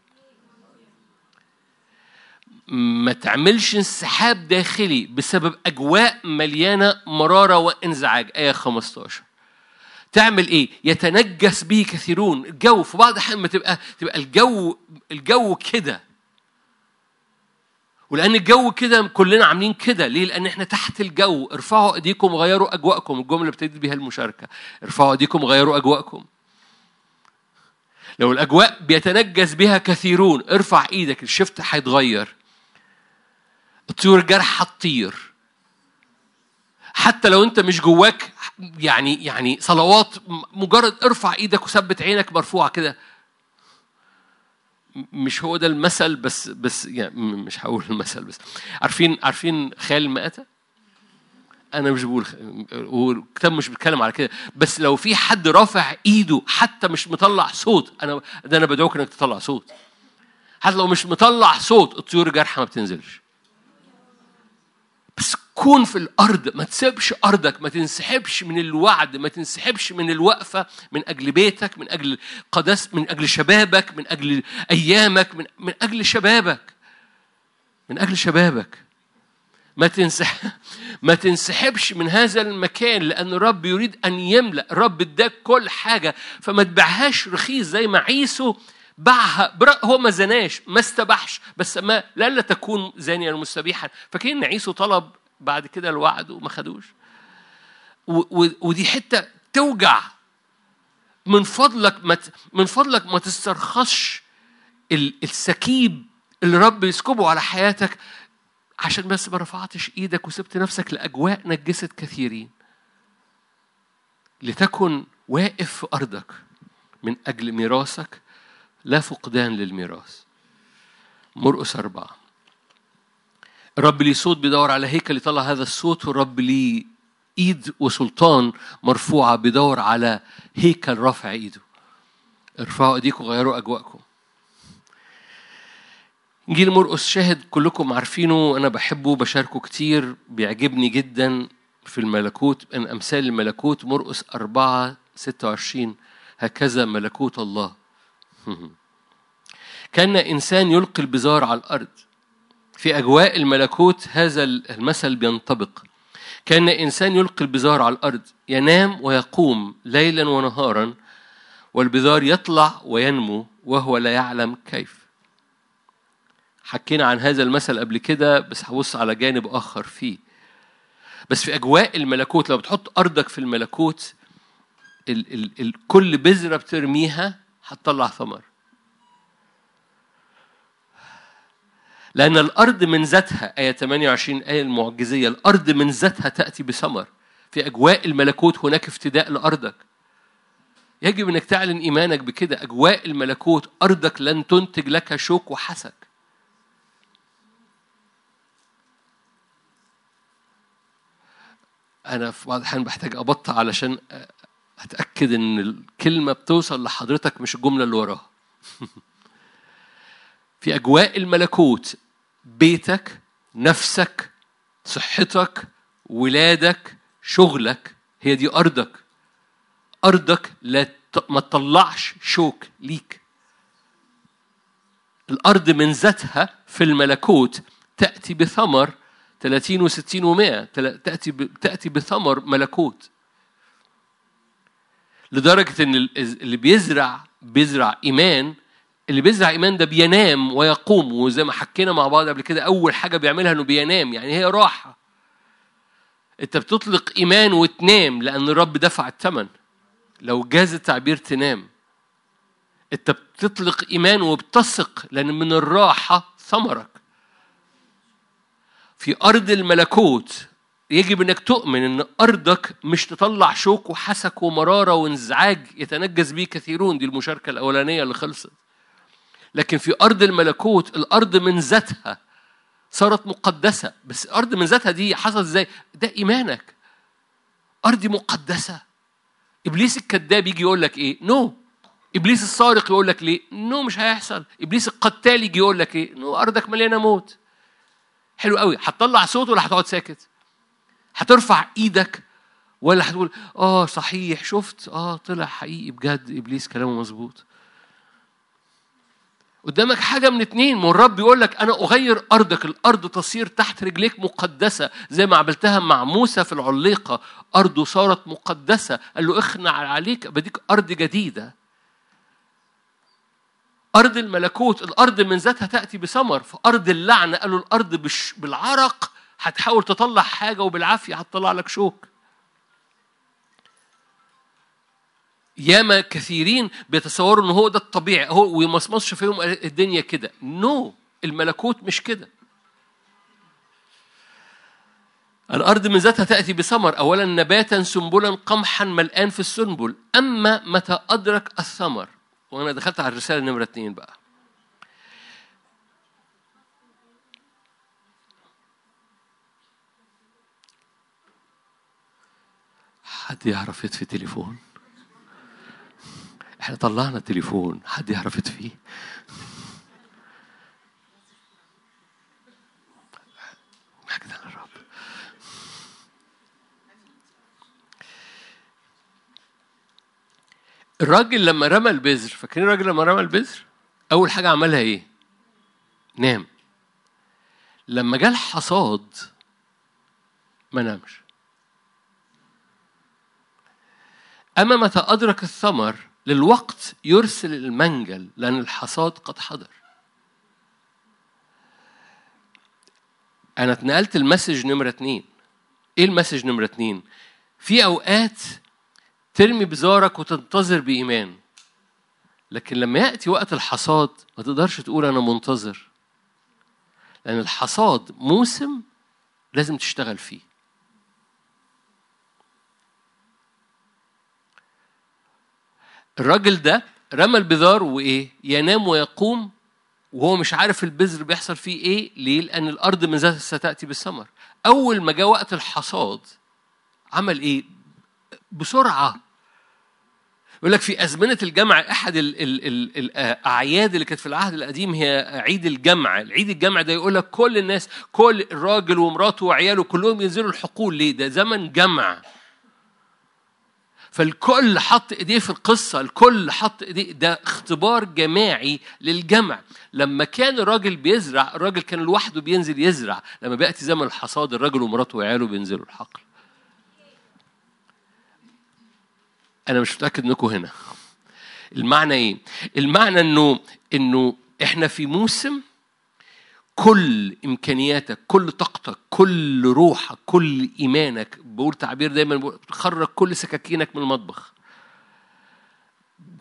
ما تعملش انسحاب داخلي بسبب أجواء مليانة مرارة وانزعاج آية 15 تعمل إيه؟ يتنجس به كثيرون، الجو في بعض الأحيان ما تبقى تبقى الجو الجو كده. ولأن الجو كده كلنا عاملين كده، ليه؟ لأن إحنا تحت الجو، ارفعوا أيديكم وغيروا أجواءكم، الجملة اللي ابتديت بيها المشاركة، ارفعوا أيديكم وغيروا أجواءكم. لو الأجواء بيتنجس بها كثيرون، ارفع إيدك، الشفت هيتغير. الطيور الجارحة هتطير حتى لو انت مش جواك يعني يعني صلوات مجرد ارفع إيدك وثبت عينك مرفوعة كده. مش هو ده المثل بس بس يعني مش هقول المثل بس. عارفين عارفين خيال المآتة؟ أنا مش بقول والكتاب مش بيتكلم على كده. بس لو في حد رافع ايده حتى مش مطلع صوت أنا ده أنا بدعوك إنك تطلع صوت. حتى لو مش مطلع صوت الطيور الجارحه ما بتنزلش. كون في الأرض ما تسيبش أرضك ما تنسحبش من الوعد ما تنسحبش من الوقفة من أجل بيتك من أجل قدس من أجل شبابك من أجل أيامك من من أجل شبابك من أجل شبابك. ما تنسح ما تنسحبش من هذا المكان لأن الرب يريد أن يملأ. الرب اداك كل حاجة فما تبيعهاش رخيص زي ما عيسو باعها. هو ما زناش ما استبحش بس ما لا تكون زانيا مستبيحا. فكأن عيسو طلب بعد كده الوعد وما خدوش. ودي حتة توجع. من فضلك ما من فضلك ما تسترخصش السكيب اللي رب يسكبه على حياتك عشان بس ما رفعتش إيدك وسبت نفسك لأجواء نجست كثيرين. لتكن واقف في أرضك من أجل ميراثك لا فقدان للميراث. مرقس أربعة. الرب ليه صوت بيدور على هيكل يطلع هذا الصوت والرب ليه ايد وسلطان مرفوعة بيدور على هيكل رافع ايده. ارفعوا ايديكم وغيروا اجواءكم. انجيل مرقس شاهد كلكم عارفينه أنا بحبه بشاركه كتير بيعجبني جدا في الملكوت من امثال الملكوت مرقس أربعة ستة وعشرين هكذا ملكوت الله. [laughs] كأن إنسان يلقي البزار على الأرض. في أجواء الملكوت هذا المثل بينطبق. كأن إنسان يلقي البزار على الأرض ينام ويقوم ليلا ونهارا والبذار يطلع وينمو وهو لا يعلم كيف. حكينا عن هذا المثل قبل كده بس هبص على جانب آخر فيه. بس في أجواء الملكوت لو بتحط أرضك في الملكوت ال ال ال كل بذرة بترميها هتطلع ثمر. لأن الأرض من ذاتها آية 28 آية المعجزية الأرض من ذاتها تأتي بثمر. في أجواء الملكوت هناك افتداء لأرضك. يجب أنك تعلن إيمانك بكده. أجواء الملكوت أرضك لن تنتج لك شوك وحسك. أنا في بعض الأحيان بحتاج أبطأ علشان أتأكد إن الكلمة بتوصل لحضرتك مش الجملة اللي وراها. [laughs] في أجواء الملكوت بيتك نفسك صحتك ولادك شغلك. هي دي أرضك. أرضك لا ما تطلعش شوك ليك. الأرض من ذاتها في الملكوت تأتي بثمر 30 و60 و100 تأتي تأتي بثمر ملكوت. لدرجة إن اللي بيزرع بيزرع إيمان اللي بيزرع إيمان ده بينام ويقوم وزي ما حكينا مع بعض قبل كده أول حاجة بيعملها إنه بينام يعني هي راحة. أنت بتطلق إيمان وتنام لأن الرب دفع الثمن لو جاز التعبير تنام. أنت بتطلق إيمان وبتثق لأن من الراحة ثمرك. في أرض الملكوت يجب إنك تؤمن إن أرضك مش تطلع شوك وحسك ومرارة وانزعاج يتنجس به كثيرون. دي المشاركة الأولانية اللي خلصت. لكن في أرض الملكوت الأرض من ذاتها صارت مقدسة. بس الأرض من ذاتها دي حصلت إزاي؟ ده إيمانك. ارضي مقدسة. إبليس الكذاب يجي يقول لك إيه؟ no. no. إبليس السارق يقول لك ليه؟ no no مش هيحصل. إبليس القتال يجي يقول لك إيه؟ no no. أرضك مليانة موت. حلو قوي. هتطلع صوت ولا هتقعد ساكت؟ هترفع إيدك ولا هتقول آه صحيح شفت؟ آه طلع حقيقي بجد إبليس كلامه مظبوط. قدامك حاجة من اتنين. ما الرب يقول لك أنا أغير أرضك. الأرض تصير تحت رجليك مقدسة زي ما عملتها مع موسى في العليقة. أرضه صارت مقدسة. قال له اخنع عليك بديك أرض جديدة. أرض الملكوت الأرض من ذاتها تأتي بثمر. في أرض اللعنة قالوا الأرض بالعرق. هتحاول تطلع حاجة وبالعافية هتطلع لك شوك. ياما كثيرين بيتصوروا إن هو ده الطبيعي هو ويمصمصش فيهم الدنيا كده. نو no. الملكوت مش كده. الأرض من ذاتها تأتي بثمر أولا نباتا سنبلا قمحا ملآن في السنبل. أما متى أدرك الثمر وأنا دخلت على الرسالة نمرة اتنين بقى. حد يعرف يطفي تليفون؟ إحنا طلعنا التليفون حد يعرف يطفيه الراجل لما رمى البذر فاكرين الراجل لما رمى البذر؟ أول حاجة عملها إيه؟ نام. لما جه الحصاد ما نامش. أما متى أدرك الثمر للوقت يرسل المنجل لأن الحصاد قد حضر. أنا اتنقلت المسج نمرة اتنين. إيه المسج نمرة اتنين؟ في أوقات ترمي بزارك وتنتظر بإيمان لكن لما يأتي وقت الحصاد ما تقدرش تقول أنا منتظر لأن الحصاد موسم لازم تشتغل فيه. الراجل ده رمى البذار وإيه؟ ينام ويقوم وهو مش عارف البذر بيحصل فيه إيه ليه؟ لأن الأرض من ذاتها ستأتي بالثمر. أول ما جاء وقت الحصاد عمل إيه؟ بسرعة. يقول لك في أزمنة الجمع أحد ال ال ال الأعياد اللي كانت في العهد القديم هي عيد الجمع، العيد الجمع ده يقول لك كل الناس كل الراجل ومراته وعياله كلهم ينزلوا الحقول. ليه؟ ده زمن جمع. فالكل حط إيديه في القصة الكل حط إيديه. ده اختبار جماعي للجمع. لما كان الراجل بيزرع الراجل كان لوحده بينزل يزرع. لما بيأتي زمن الحصاد الراجل ومراته وعياله بينزلوا الحقل. أنا مش متأكد إنكم هنا. المعنى إيه؟ المعنى إنه إنه إحنا في موسم كل إمكانياتك كل طاقتك كل روحك كل إيمانك بقول تعبير دايما بقول خرج كل سكاكينك من المطبخ.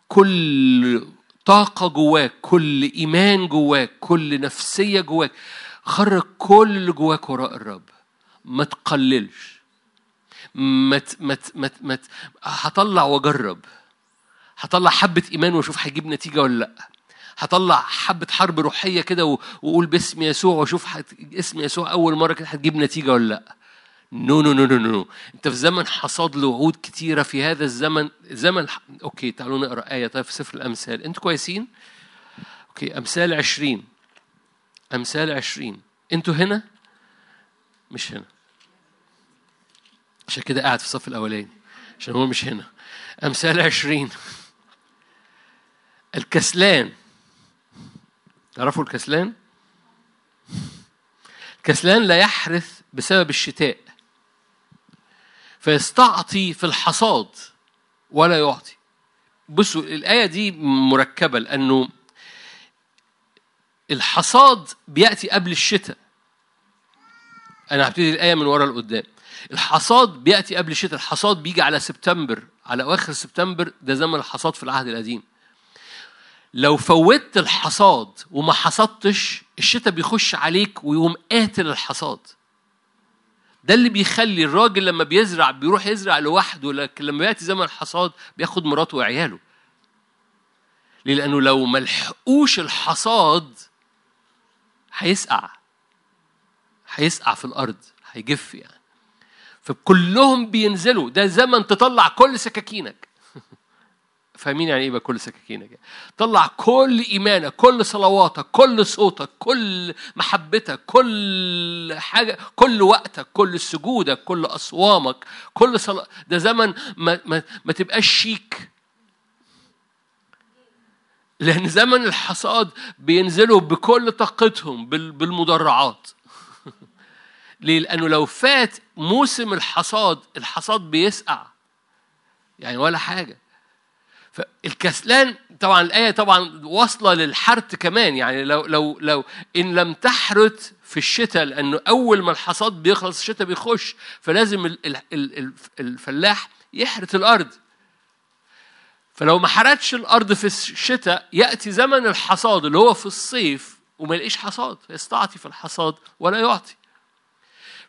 كل طاقة جواك كل إيمان جواك كل نفسية جواك خرج كل اللي جواك وراء الرب. ما تقللش. ما ما ما ما هطلع وأجرب. هطلع حبة إيمان وأشوف هيجيب نتيجة ولا لأ. هطلع حبة حرب روحية كده وأقول باسم يسوع وأشوف اسم يسوع أول مرة كده هتجيب نتيجة ولا لأ. no no no no no أنت في زمن حصاد لوعود كتيرة في هذا الزمن زمن. okay تعالوا نقرأ آية. طيب في سفر الأمثال. أنتوا كويسين؟ okay أمثال عشرين. أمثال عشرين. أنتوا هنا؟ مش هنا. عشان كده قاعد في الصف الأولاني. عشان هو مش هنا. أمثال عشرين. الكسلان. تعرفوا الكسلان؟ الكسلان لا يحرث بسبب الشتاء فيستعطي في الحصاد ولا يعطي. بصوا الآية دي مركبة لأنه الحصاد بيأتي قبل الشتاء. أنا هبتدي الآية من ورا لقدام. الحصاد بيأتي قبل الشتاء الحصاد بيجي على سبتمبر على أواخر سبتمبر ده زمن الحصاد في العهد القديم. لو فوتت الحصاد وما حصدتش الشتاء بيخش عليك ويقوم قاتل الحصاد. ده اللي بيخلي الراجل لما بيزرع بيروح يزرع لوحده لكن لما يأتي زمن الحصاد بياخد مراته وعياله. ليه؟ لأنه لو ما لحقوش الحصاد هيسقع. هيسقع في الأرض هيجف يعني. فكلهم بينزلوا. ده زمن تطلع كل سكاكينك. فاهمين يعني إيه بقى كل سكاكينك طلع كل إيمانك كل صلواتك كل صوتك كل محبتك كل حاجة كل وقتك كل سجودك كل أصوامك كل صلاة ده زمن ما, ما, ما تبقاش شيك. لأن زمن الحصاد بينزلوا بكل طاقتهم بالمدرعات. [laughs] ليه؟ لأنه لو فات موسم الحصاد الحصاد بيسقع. يعني ولا حاجة. فالكسلان طبعا الآية طبعا واصلة للحرث كمان يعني لو لو لو إن لم تحرث في الشتاء لأنه أول ما الحصاد بيخلص الشتاء بيخش فلازم الفلاح يحرث الأرض. فلو ما حرتش الأرض في الشتاء يأتي زمن الحصاد اللي هو في الصيف وما يلاقيش حصاد يستعطي في الحصاد ولا يعطي.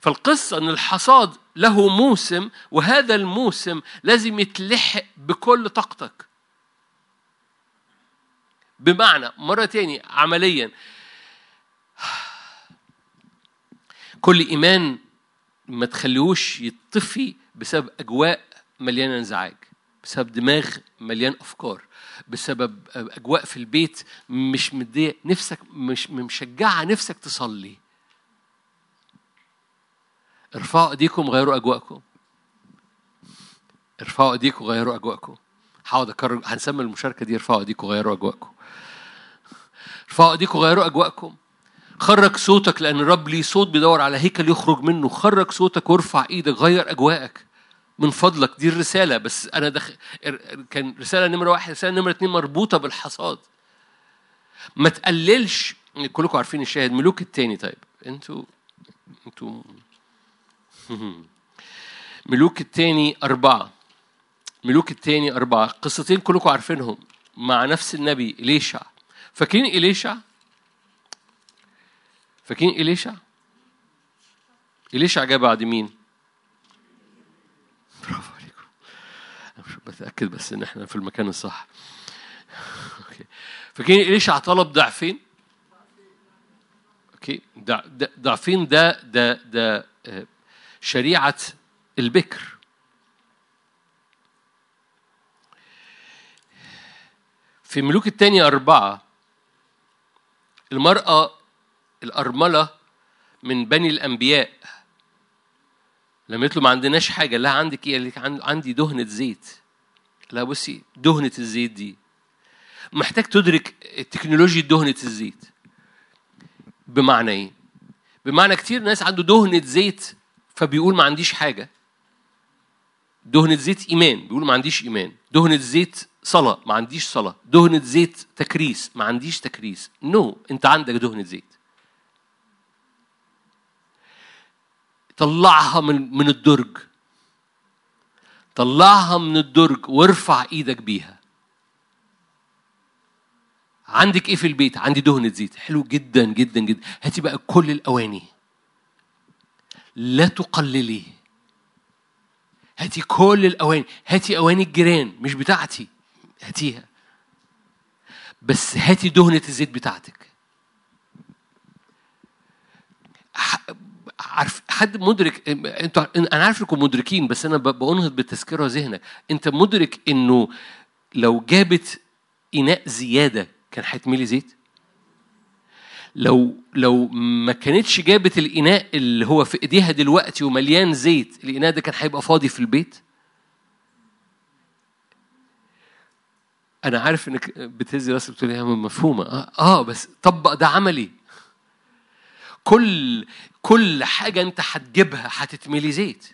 فالقصة أن الحصاد له موسم وهذا الموسم لازم يتلحق بكل طاقتك. بمعنى مرة تاني عمليا. كل إيمان ما تخليهوش يطفي بسبب أجواء مليانة انزعاج بسبب دماغ مليان أفكار بسبب أجواء في البيت مش مدية نفسك مش مشجعة نفسك تصلي. ارفعوا أيديكم غيروا أجواءكم. ارفعوا أيديكم غيروا أجواءكم. هقعد اكرر هنسمي المشاركة دي ارفعوا ايديكم غيروا أجواءكم. ارفعوا ايديكم غيروا أجواءكم. خرج صوتك لأن الرب ليه صوت بيدور على هيكل يخرج منه. خرج صوتك وارفع إيدك غير أجواءك. من فضلك. دي الرسالة. بس أنا دخ... كان رسالة نمرة واحد رسالة نمرة اتنين مربوطة بالحصاد. ما تقللش. كلكم عارفين الشاهد. ملوك التاني. طيب. أنتوا أنتوا [laughs] ملوك التاني أربعة. ملوك التاني أربعة قصتين كلكم عارفينهم مع نفس النبي إليشع فاكرين إليشع؟ فاكرين إليشع؟ إليشع جاء بعد مين؟ [laughs] برافو عليكم مش بتأكد بس إن إحنا في المكان الصح [laughs] فاكرين إليشع طلب ضعفين؟ أوكي ضعفين ده ده ده آه، شريعة البكر في ملوك الثانية أربعة المرأة الأرملة من بني الأنبياء. لما قلت له ما عندناش حاجة لا عندك إيه؟ قال عندي دهنة زيت. لا بصي دهنة الزيت دي محتاج تدرك تكنولوجيا دهنة الزيت. بمعنى إيه؟ بمعنى كتير ناس عنده دهنة زيت فبيقول ما عنديش حاجة. دهنة زيت إيمان بيقول ما عنديش إيمان. دهنة زيت صلاة ما عنديش صلاة. دهنة زيت تكريس ما عنديش تكريس. no no. انت عندك دهنة زيت. طلعها من من الدرج. طلعها من الدرج وارفع إيدك بيها. عندك إيه في البيت؟ عندي دهنة زيت. حلو جدا جدا جدا. هاتي بقى كل الأواني. لا تقللي. هاتي كل الأواني. هاتي أواني الجيران مش بتاعتي. هاتيها. بس هاتي دهنة الزيت بتاعتك. عارف حد مدرك أنتوا أنا عارف انكم مدركين بس أنا بنهض بالتذكرة ذهنك. انت مدرك انه لو جابت إناء زيادة كان هيتملي زيت؟ لو لو ما كانتش جابت الإناء اللي هو في إيديها دلوقتي ومليان زيت الإناء ده كان هيبقى فاضي في البيت؟ أنا عارف إنك بتهزي راسك بتقول يا مفهومة. آه, آه بس طبق ده عملي. كل كل حاجة أنت هتجيبها هتتملي زيت.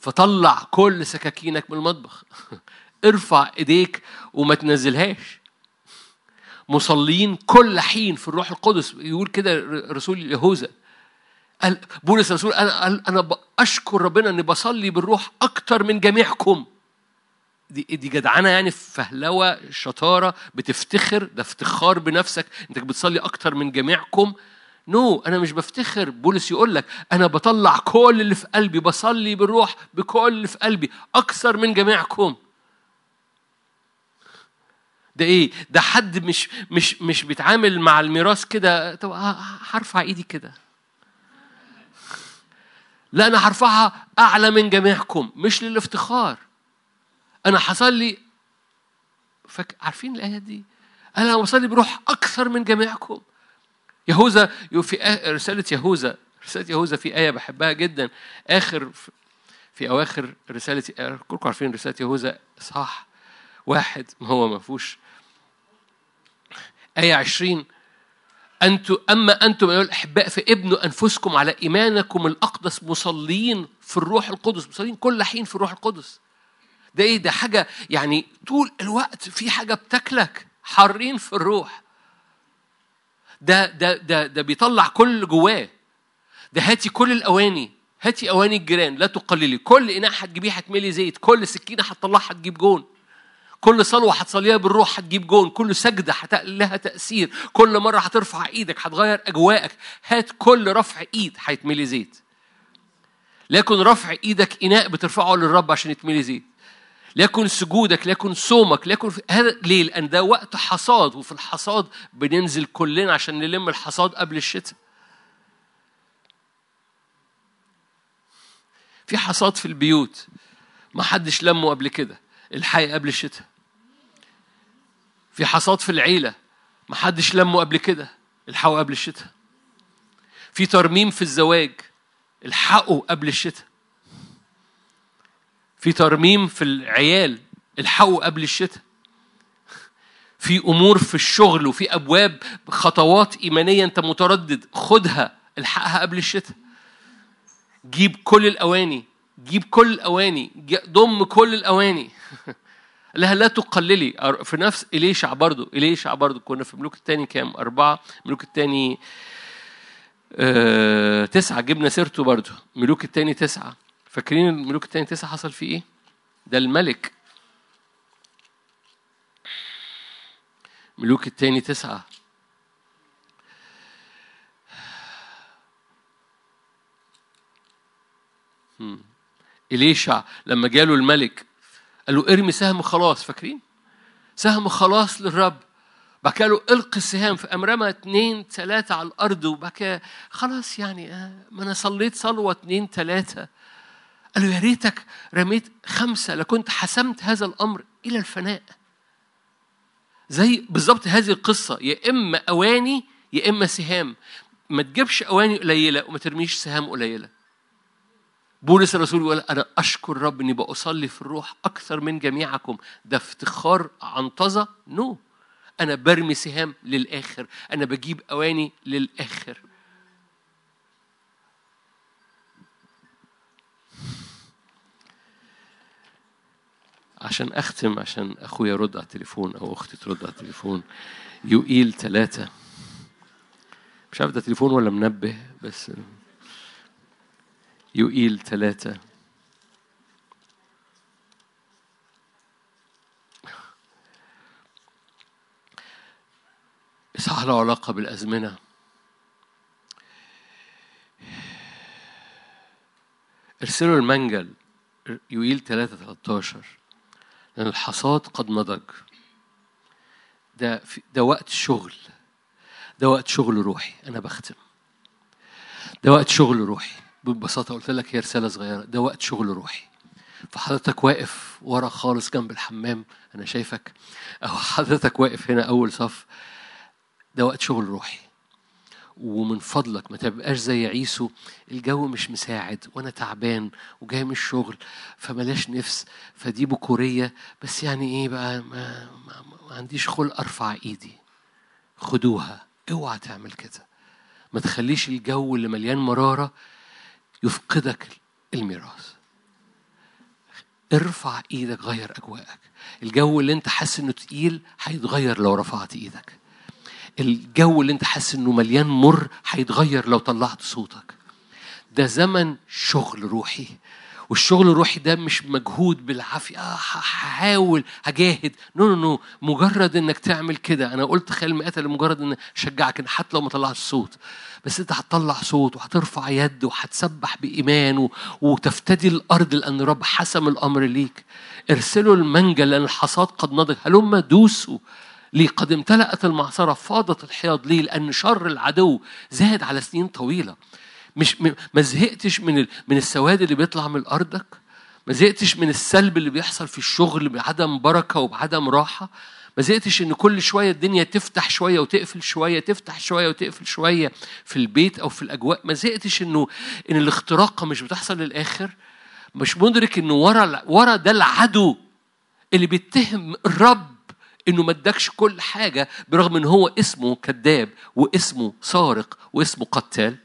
فطلع كل سكاكينك من المطبخ. [laughs] ارفع إيديك وما تنزلهاش. مصلين كل حين في الروح القدس. يقول كده رسول يهوذا. قال بولس الرسول أنا أنا أشكر ربنا إني بصلي بالروح أكتر من جميعكم. دي دي جدعنة يعني فهلوة شطارة بتفتخر ده افتخار بنفسك انك بتصلي أكتر من جميعكم. نو no, أنا مش بفتخر. بولس يقول لك أنا بطلع كل اللي في قلبي بصلي بالروح بكل اللي في قلبي أكثر من جميعكم. ده إيه؟ ده حد مش مش مش بيتعامل مع الميراث كده. طب هرفع إيدي كده. لا أنا هرفعها أعلى من جميعكم مش للافتخار. أنا هصلي فك... عارفين الآية دي؟ أنا بصلي بروح أكثر من جميعكم. يهوذا في رسالة يهوذا رسالة يهوذا في آية بحبها جدا. آخر في أواخر رسالة كلكم عارفين رسالة يهوذا صح واحد ما هو ما فيهوش. آية عشرين أنتم أما أنتم أيها الأحباء فابنوا أنفسكم على إيمانكم الأقدس مصلين في الروح القدس. مصلين كل حين في الروح القدس. ده إيه؟ ده حاجة يعني طول الوقت في حاجة بتاكلك حارين في الروح. ده ده ده ده بيطلع كل اللي جواه. ده هاتي كل الأواني هاتي أواني الجيران لا تقللي. كل إناء هتجيبيه هتملي زيت كل سكينة هتطلعها تجيب جون. كل صلوة هتصليها بالروح هتجيب جون كل سجدة لها تأثير. كل مرة هترفع إيدك هتغير أجواءك. هات كل رفع إيد هيتملي زيت. لكن رفع إيدك إناء بترفعه للرب عشان يتملي زيت. ليكن سجودك ليكن صومك ليكن هذا ليه؟ لأن ده وقت حصاد وفي الحصاد بننزل كلنا عشان نلم الحصاد قبل الشتاء. في حصاد في البيوت ما حدش لمه قبل كده الحي قبل الشتاء في حصاد في العيلة ما حدش لمه قبل كده الحقه قبل الشتاء في ترميم في الزواج الحقه قبل الشتاء في ترميم في العيال الحقه قبل الشتاء. في أمور في الشغل وفي أبواب خطوات إيمانية أنت متردد خدها الحقها قبل الشتاء. جيب كل الأواني جيب كل الأواني ضم كل الأواني. [laughs] لها لا تقللي. في نفس إليشع برضو إليشع برضو. كنا في ملوك الثاني كام؟ أربعة. ملوك الثاني آه تسعة. جبنا سيرته برضو. ملوك الثاني تسعة. فاكرين الملوك الثاني تسعة حصل فيه إيه؟ ده الملك. ملوك الثاني تسعة. إليشع لما جاله الملك قال له ارمي سهم خلاص فاكرين؟ سهم خلاص للرب. كده له إلقي السهام. في رمى اثنين ثلاثة على الأرض كده خلاص يعني آه، ما أنا صليت صلوة اثنين ثلاثة قال له يا ريتك رميت خمسة لكنت حسمت هذا الأمر إلى الفناء. زي بالظبط هذه القصة. يا إما أواني يا إما سهام. ما تجيبش أواني قليلة وما ترميش سهام قليلة. بولس الرسول يقول أنا أشكر رب إني بأصلي في الروح أكثر من جميعكم. ده افتخار عنطزة نو. أنا برمي سهام للآخر. أنا بجيب أواني للآخر. عشان أختم عشان أخويا يرد على التليفون أو أختي ترد على التليفون. يوئيل ثلاثة مش عارف ده تليفون ولا منبه بس يوئيل ثلاثة إصحاح له علاقة بالأزمنة. ارسلوا المنجل. يوئيل 3 13 لأن الحصاد قد نضج ده ده وقت شغل. ده وقت شغل روحي أنا بختم. ده وقت شغل روحي. ببساطة قلت لك هي رسالة صغيرة. ده وقت شغل روحي. فحضرتك واقف ورا خالص جنب الحمام أنا شايفك. أو حضرتك واقف هنا أول صف. ده وقت شغل روحي. ومن فضلك ما تبقاش زي عيسو الجو مش مساعد وأنا تعبان وجاي من الشغل فملاش نفس فدي بكورية. بس يعني إيه بقى؟ ما, ما, ما عنديش خلق أرفع إيدي. خدوها أوعى تعمل كده. ما تخليش الجو اللي مليان مرارة يفقدك الميراث. ارفع إيدك غير أجواءك. الجو اللي أنت حاسس إنه تقيل هيتغير لو رفعت إيدك. الجو اللي انت حاسس انه مليان مر هيتغير لو طلعت صوتك. ده زمن شغل روحي والشغل الروحي ده مش مجهود بالعافية. آه هحاول هجاهد. no no no مجرد إنك تعمل كده. أنا قلت خيال مآتة لمجرد إن أشجعك إن حتى لو ما طلعش صوت بس أنت هتطلع صوت وهترفع يد وهتسبح بإيمان وتفتدي الأرض لأن رب حسم الأمر ليك. ارسلوا المنجل لأن الحصاد قد نضج. هلم دوسوا. ليه قد امتلأت المعصرة فاضت الحياض ليه لأن شر العدو زاد على سنين طويلة. مش ما زهقتش من من السواد اللي بيطلع من أرضك؟ ما زهقتش من السلب اللي بيحصل في الشغل بعدم بركة وبعدم راحة؟ ما زهقتش إن كل شوية الدنيا تفتح شوية وتقفل شوية تفتح شوية وتقفل شوية في البيت أو في الأجواء؟ ما زهقتش إنه إن الاختراقه مش بتحصل للآخر؟ مش مدرك إنه ورا ورا ده العدو اللي بيتهم الرب إنه ما ادكش كل حاجة برغم إن هو اسمه كذاب واسمه سارق واسمه قتال.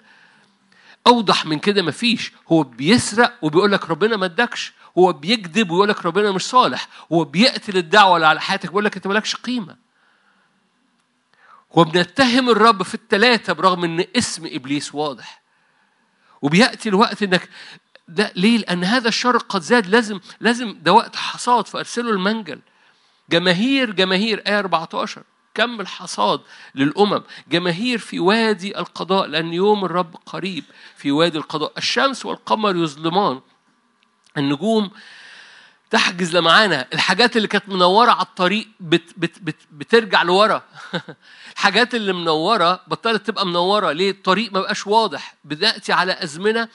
أوضح من كده مفيش هو بيسرق وبيقول لك ربنا ما ادكش. هو بيكذب ويقول لك ربنا مش صالح. هو بيقتل الدعوة اللي على حياتك بيقول لك أنت مالكش قيمة. هو بنتهم الرب في الثلاثه برغم إن اسم إبليس واضح. وبيأتي الوقت إنك ده ليه؟ لأن هذا الشر قد زاد. لازم لازم ده وقت حصاد فأرسلوا المنجل. جماهير جماهير آية 14 كم الحصاد للأمم. جماهير في وادي القضاء لأن يوم الرب قريب في وادي القضاء. الشمس والقمر يظلمان. النجوم تحجز لمعانا. الحاجات اللي كانت منورة على الطريق بت بت بت بترجع لورا. [laughs] الحاجات اللي منورة بطلت تبقى منورة. ليه؟ الطريق ما بقاش واضح. بنأتي على أزمنة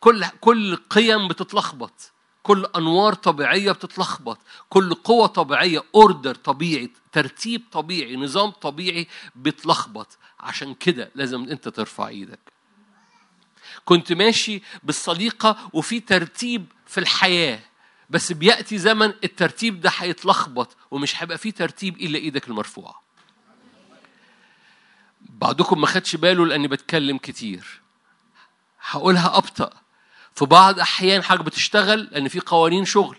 كل كل قيم بتتلخبط. كل أنوار طبيعية بتتلخبط كل قوة طبيعية اوردر طبيعي ترتيب طبيعي نظام طبيعي بتلخبط. عشان كده لازم انت ترفع إيدك. كنت ماشي بالصديقه وفي ترتيب في الحياة بس بيأتي زمن الترتيب ده هيتلخبط ومش هيبقى فيه ترتيب إلا إيدك المرفوعة. بعضكم ما خدش باله لأني بتكلم كتير. هقولها أبطأ. في بعض أحيان حضرتك بتشتغل لأن في قوانين شغل.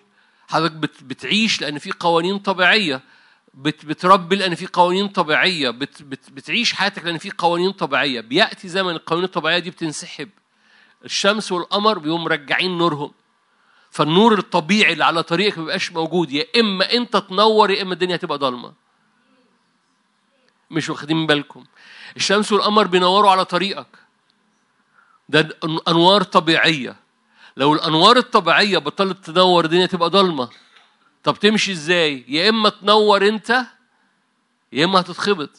حضرتك بتعيش لأن في قوانين طبيعية. بت بتربي لأن في قوانين طبيعية. بت بت بتعيش حياتك لأن في قوانين طبيعية. بيأتي زمن القوانين الطبيعية دي بتنسحب. الشمس والقمر بيقوم مرجعين نورهم. فالنور الطبيعي اللي على طريقك ما بيبقاش موجود. يا إما أنت تنور يا إما الدنيا تبقى ضلمة. مش واخدين بالكم. الشمس والقمر بينوروا على طريقك. ده أنوار طبيعية. لو الأنوار الطبيعية بطلت تنور الدنيا تبقى ضلمة. طب تمشي إزاي؟ يا إما تنور أنت يا إما هتتخبط.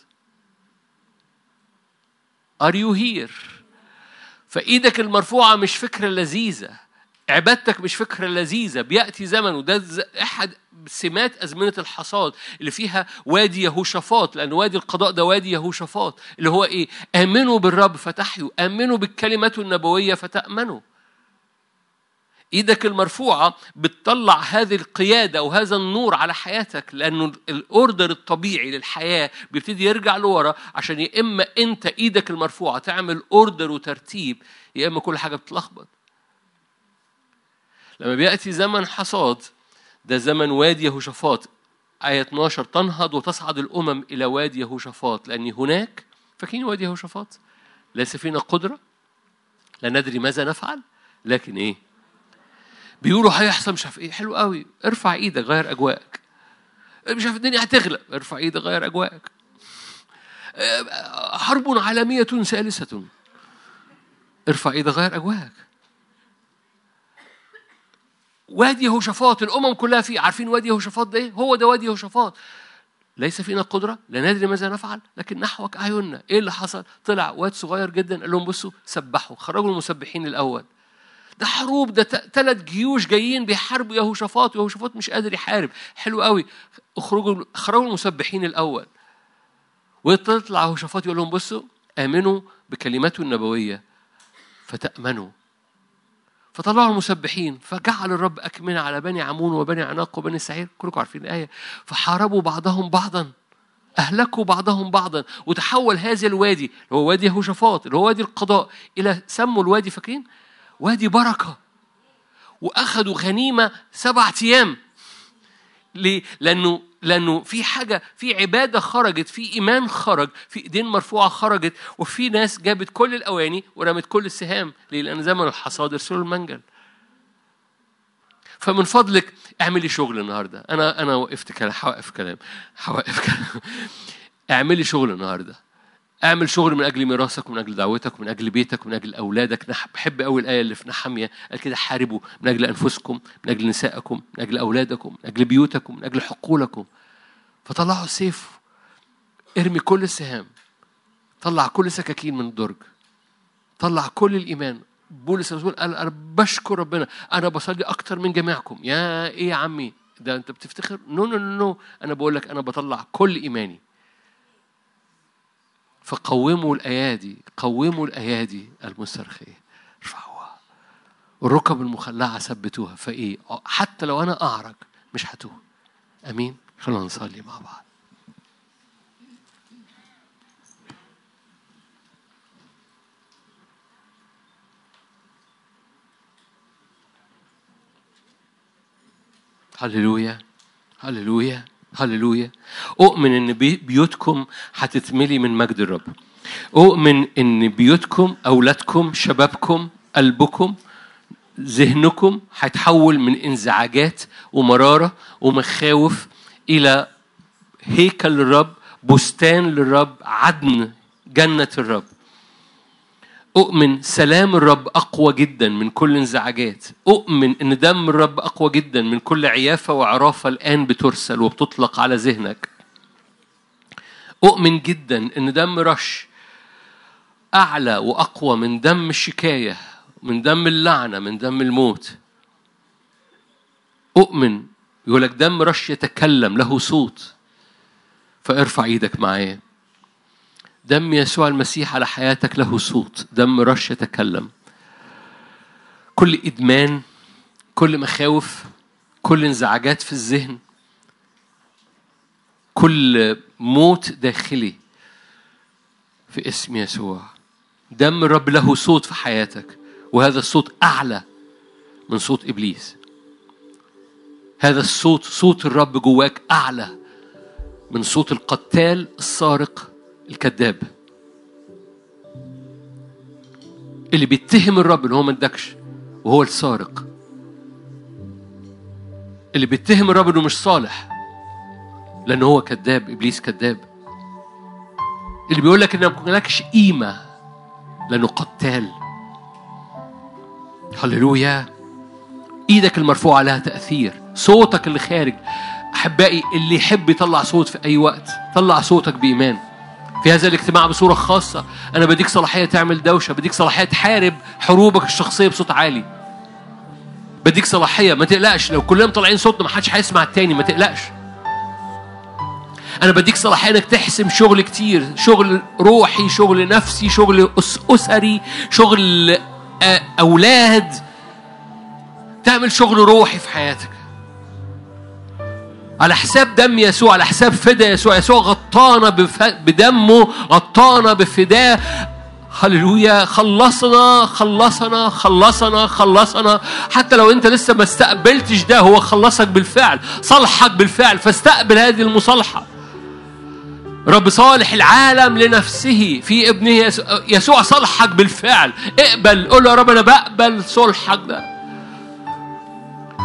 Are you here؟ فإيدك المرفوعة مش فكره لذيذة. عبادتك مش فكرة لذيذة. بيأتي زمن وده أحد سمات أزمنة الحصاد اللي فيها وادي يهوشافاط لأن وادي القضاء ده وادي يهوشافاط اللي هو إيه؟ آمنوا بالرب فتحيوا آمنوا بالكلمات النبوية فتأمنوا. إيدك المرفوعة بتطلع هذه القيادة وهذا النور على حياتك لأنه الأوردر الطبيعي للحياة بيبتدي يرجع لورا عشان يا إما أنت إيدك المرفوعة تعمل أوردر وترتيب يا إما كل حاجة بتلخبط. لما بيأتي زمن حصاد ده زمن وادي يهوشافاط. آية 12 تنهض وتصعد الأمم إلى وادي يهوشافاط لأن هناك فاكرين وادي يهوشافاط؟ ليس فينا قدرة؟ لا ندري ماذا نفعل لكن إيه؟ بيقولوا هيحصل مش عارف إيه. حلو قوي. ارفع إيدك غير أجواءك. مش عارف الدنيا هتغلب. ارفع إيدك غير أجواءك. حرب عالمية ثالثة. ارفع إيدك غير أجواءك. وادي يهوشافاط الأمم كلها فيه عارفين وادي يهوشافاط ده إيه؟ هو ده وادي يهوشافاط ليس فينا قدره لا ندري ماذا نفعل لكن نحوك أعيننا. إيه اللي حصل؟ طلع واد صغير جدا قال لهم بصوا سبحوا. خرجوا المسبحين الأول. ده حروب ده ثلاث جيوش جايين بيحاربوا يهوشافاط ويهوشافاط مش قادر يحارب. حلو قوي. اخرجوا خرجوا المسبحين الأول. ويطلع يهوشافاط يقول لهم بصوا آمنوا بكلماته النبوية. فتأمنوا. فطلعوا المسبحين فجعل الرب أكمنة على بني عمون وبني عناق وبني سعير كلكم عارفين الآية. فحاربوا بعضهم بعضا. أهلكوا بعضهم بعضا. وتحول هذا الوادي اللي هو وادي يهوشافاط اللي هو وادي القضاء إلى سموا الوادي فاكرين؟ وادي بركة. وأخذوا غنيمة سبعة أيام. ليه؟ لأنه لأنه في حاجة في عبادة خرجت في إيمان خرج في إيدين مرفوعة خرجت وفي ناس جابت كل الأواني ورمت كل السهام. ليه؟ لأن زمن الحصاد يرسلوا المنجل. فمن فضلك اعملي شغل النهارده. أنا أنا وقفت كلام هوقف كلام هوقف كلام. اعملي شغل النهارده. اعمل شغل من أجل ميراثك ومن أجل دعوتك ومن أجل بيتك ومن أجل اولادك. بحب قوي الآية اللي في نحمية قال كده حاربوا من أجل أنفسكم من أجل نسائكم من أجل أولادكم من أجل بيوتكم من أجل حقولكم. فطلعوا السيف ارمي كل السهام طلع كل سكاكين من الدرج طلع كل الإيمان. بولس الرسول قال أنا بشكر ربنا أنا بصلي أكتر من جميعكم. يا إيه يا عمي؟ ده أنت بتفتخر؟ no no no أنا بقول لك أنا بطلع كل إيماني. فقوموا الأيادي قوموا الأيادي المسترخية. ارفعوها. الركب المخلعة ثبتوها. فإيه؟ حتى لو أنا أعرج مش هتوه. أمين؟ خلونا نصلي مع بعض. هللويا. هللويا. هللويا. أؤمن إن بيوتكم هتتملي من مجد الرب. أؤمن إن بيوتكم أولادكم شبابكم قلبكم ذهنكم هيتحول من انزعاجات ومرارة ومخاوف إلى هيكل للرب بستان للرب عدن جنة الرب. أؤمن سلام الرب أقوى جدا من كل انزعاجات. أؤمن أن دم الرب أقوى جدا من كل عيافة وعرافة الآن بترسل وبتطلق على ذهنك. أؤمن جدا أن دم رش أعلى وأقوى من دم الشكاية من دم اللعنة من دم الموت. أؤمن يقول لك دم رش يتكلم له صوت. فارفع إيدك معايا. دم يسوع المسيح على حياتك له صوت. دم رش يتكلم. كل إدمان كل مخاوف كل انزعاجات في الذهن كل موت داخلي في اسم يسوع. دم الرب له صوت في حياتك وهذا الصوت أعلى من صوت إبليس. هذا الصوت صوت الرب جواك أعلى من صوت القتال السارق الكذاب. اللي بيتهم الرب إن هو ما ادكش وهو السارق. اللي بيتهم الرب إنه مش صالح لأن هو كذاب إبليس كذاب. اللي بيقول لك انك مالكش قيمة لأنه قتال. هللويا. إيدك المرفوعة لها تأثير. صوتك اللي خارج. أحبائي اللي يحب يطلع صوت في أي وقت طلع صوتك بإيمان. في هذا الاجتماع بصورة خاصة. أنا بديك صلاحية تعمل دوشة بديك صلاحية تحارب حروبك الشخصية بصوت عالي. بديك صلاحية ما تقلقش لو كلنا طالعين صوتنا ما حدش هيسمع التاني ما تقلقش. أنا بديك صلاحية إنك تحسم شغل كتير شغل روحي شغل نفسي شغل أس أسري شغل أولاد. تعمل شغل روحي في حياتك. على حساب دم يسوع على حساب فدا يسوع. يسوع غطانا بدمه غطانا بفداه هللويا خلصنا خلصنا خلصنا خلصنا. حتى لو انت لسه ما استقبلتش ده هو خلصك بالفعل صلحك بالفعل. فاستقبل هذه المصالحة. رب صالح العالم لنفسه في ابنه يسوع- صلحك بالفعل. اقبل قول له يا رب أنا بقبل صلحك ده.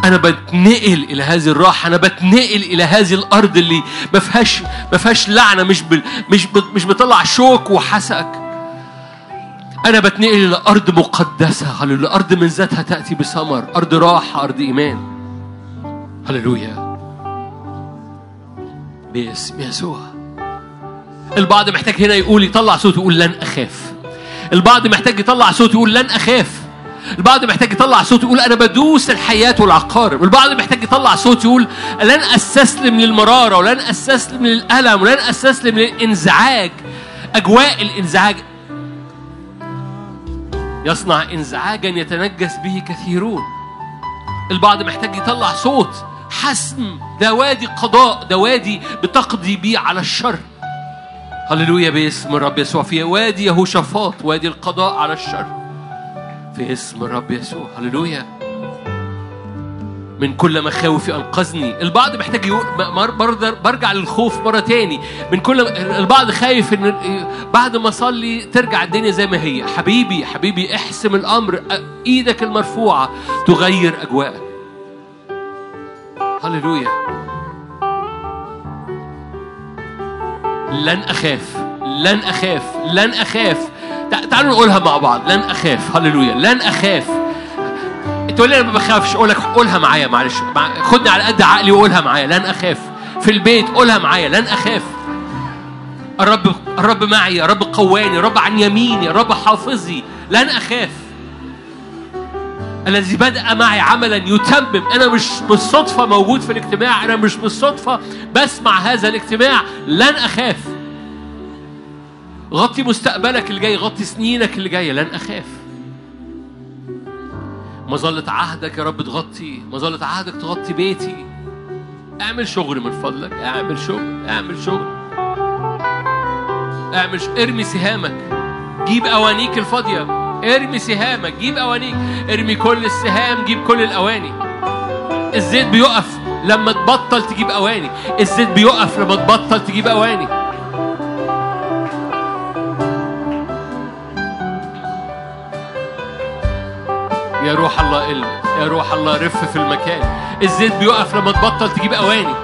أنا بتنقل إلى هذه الراحة أنا بتنقل إلى هذه الأرض اللي ما فيهاش ما فيهاش لعنة مش بال مش بت- مش بتطلع شوك وحسك. أنا بتنقل إلى أرض مقدسة هللويا أرض من ذاتها تأتي بثمر أرض راحة أرض إيمان. هللويا. باسم يسوع. البعض محتاج هنا يقول يطلع صوت يقول لن أخاف. البعض محتاج يطلع صوت يقول لن أخاف. البعض محتاج يطلع صوت يقول أنا بدوس الحياة والعقارب. البعض محتاج يطلع صوت يقول لن أستسلم للمرارة ولن أستسلم للألم ولن أستسلم للإنزعاج. أجواء الإنزعاج. يصنع انزعاجا يتنجس به كثيرون. البعض محتاج يطلع صوت حسم ده وادي قضاء ده وادي بتقضي بيه على الشر. هللويا باسم الرب يسوع. في وادي يهوشافاط وادي القضاء على الشر. في اسم الرب يسوع. هللويا. من كل مخاوفي أنقذني. البعض محتاج برضه برجع للخوف مرة تاني. من كل البعض خايف إن بعد ما أصلي ترجع الدنيا زي ما هي. حبيبي حبيبي احسم الأمر. إيدك المرفوعة تغير أجواءك. هللويا. لن أخاف لن أخاف لن أخاف. تعالوا نقولها مع بعض. لن أخاف. هللويا. لن أخاف. تقول لي أنا ما بخافش. أقول لك قولها معايا معلش. مع... خدني على قد عقلي وقولها معايا. لن أخاف. في البيت قولها معايا. لن أخاف. الرب الرب معي. الرب قواني. الرب عن يميني. الرب حافظي. لن أخاف. الذي بدأ معي عملا يتمم. أنا مش بالصدفة موجود في الاجتماع. أنا مش بالصدفة بسمع هذا الاجتماع. لن أخاف. غطي مستقبلك اللي جاي غطي سنينك اللي جاية لن أخاف. مظلة عهدك يا رب تغطي مظلة عهدك تغطي بيتي. اعمل شغل من فضلك اعمل شغل اعمل شغل. اعمل ش... ارمي سهامك. جيب أوانيك الفاضية. ارمي سهامك جيب أوانيك. ارمي كل السهام جيب كل الأواني. الزيت بيقف لما تبطل تجيب أواني. الزيت بيقف لما تبطل تجيب أواني. يا روح الله قل يا روح الله رف في المكان. الزيت بيقف لما تبطل تجيب أواني.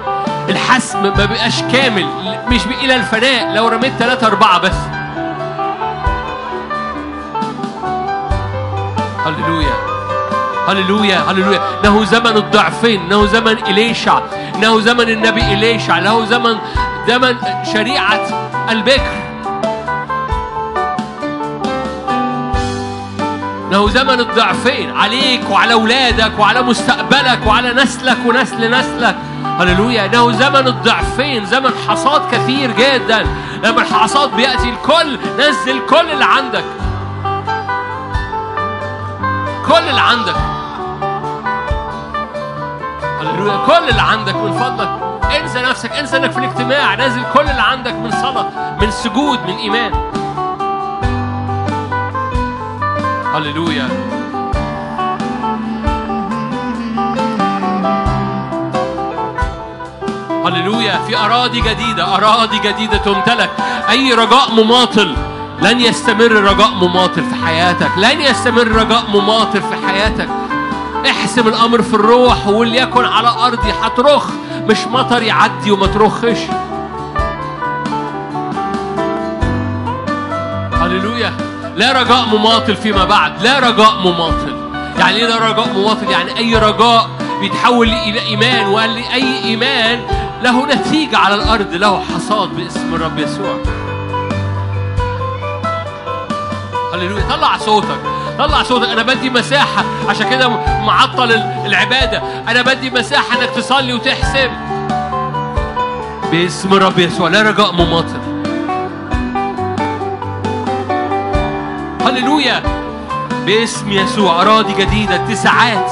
الحسم ما بيبقاش كامل. مش إلى الفناء. لو رميت ثلاثة أربعة بس. هللويا. هللويا. هللويا. انه زمن الضعفين. انه زمن إليشع. انه زمن النبي إليشع. له زمن زمن شريعة البكر. انه زمن الضعفين عليك وعلى أولادك وعلى مستقبلك وعلى نسلك ونسل نسلك. هللويا. إنه زمن الضعفين زمن حصاد كثير جدا. لما الحصاد بيأتي الكل. نزل كل اللي عندك. كل اللي عندك. هللويا. كل اللي عندك من فضلك. انسى نفسك انسى إنك في الاجتماع. نازل كل اللي عندك من صلاة من سجود من إيمان. هللويا هللويا في أراضي جديدة أراضي جديدة تمتلك. أي رجاء مماطل لن يستمر رجاء مماطل في حياتك. لن يستمر رجاء مماطل في حياتك. احسم الأمر في الروح وليكن على أرضي. هترخ مش مطر يعدي وما ترخش. هللويا. لا رجاء مماطل فيما بعد لا رجاء مماطل. يعني إيه لا رجاء مماطل؟ يعني أي رجاء بيتحول إلى ايمان وقال لي أي إيمان له نتيجة على الأرض له حصاد باسم الرب يسوع. هللويا. طلع صوتك طلع صوتك. أنا بدي مساحة. عشان كده معطل العبادة. أنا بدي مساحة إنك تصلي وتحسم باسم الرب يسوع. لا رجاء مماطل. هللويا. باسم يسوع أراضي جديدة اتساعات.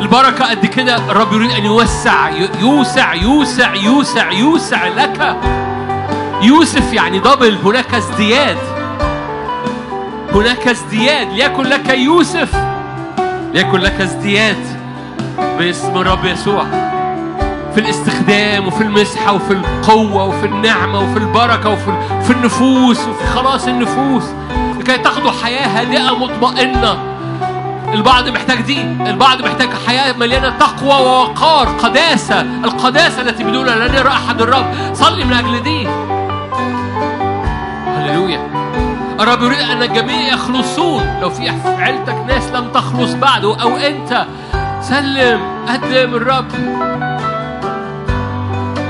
البركة قد كده الرب يريد أن يوسع يوسع يوسع يوسع يوسع لك. يوسف يعني دبل هناك ازدياد. هناك ازدياد ليكن لك يوسف. ليكن لك ازدياد باسم الرب يسوع. في الاستخدام وفي المسحة وفي القوة وفي النعمة وفي البركة وفي في النفوس وفي خلاص النفوس. لكي تاخدوا حياة هادئة مطمئنة. البعض محتاج دي البعض محتاج حياة مليانة تقوى ووقار قداسة القداسة التي بدونها لن يرى أحد الرب. صلي من أجل دي. هللويا. الرب يريد أن الجميع يخلصون. لو في عيلتك ناس لم تخلص بعد أو أنت سلم قدم الرب.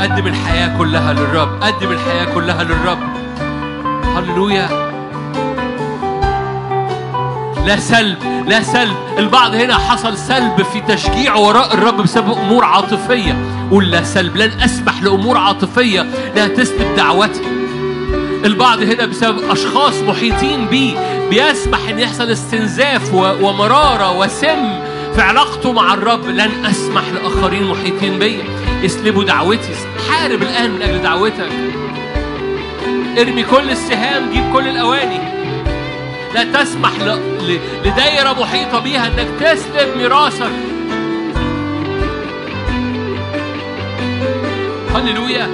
قدم الحياة كلها للرب. قدم الحياة كلها للرب. هللويا. لا سلب لا سلب. البعض هنا حصل سلب في تشجيع وراء الرب بسبب أمور عاطفية. قول لا سلب لن أسمح لأمور عاطفية. انها تسلب دعوتي. البعض هنا بسبب أشخاص محيطين بيه بيسمح إن يحصل استنزاف ومرارة وسم في علاقته مع الرب. لن أسمح لآخرين محيطين بيا يسلبوا دعوتي. حارب الآن من أجل دعوتك. ارمي كل السهام جيب كل الأواني. لا تسمح لدايره محيطة بيها أنك تسلب ميراثك. هللويا.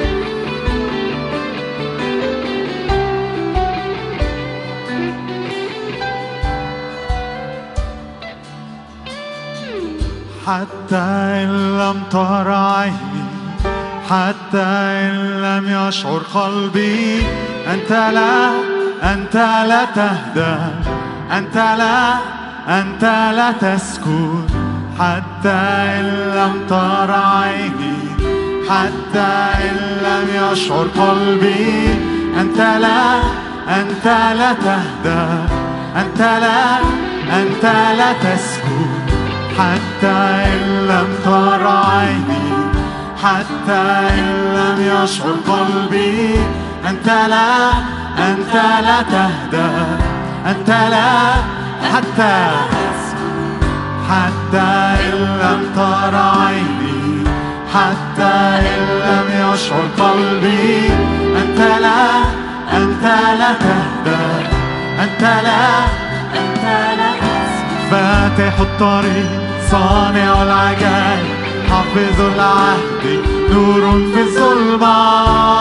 حتى إن لم تر عيني حتى إن لم يشعر قلبي أنت لا أنت لا تهدى أنت لا أنت لا تسكن حتى إن لم تر عيني حتى إن لم يشعر قلبي. أنت لا أنت لا تهدى أنت لا أنت لا تسكن حتى إن لم تر عيني حتى إن لم يشعر قلبي. أنت لا أنت لا تهدى أنت لا حتى حتى إن لم تر عيني حتى إن لم يشعر قلبي. أنت لا أنت لا تهدى أنت لا أنت لا. فاتح الطريق صانع العجائب حافظ العهد نور في الظلمة.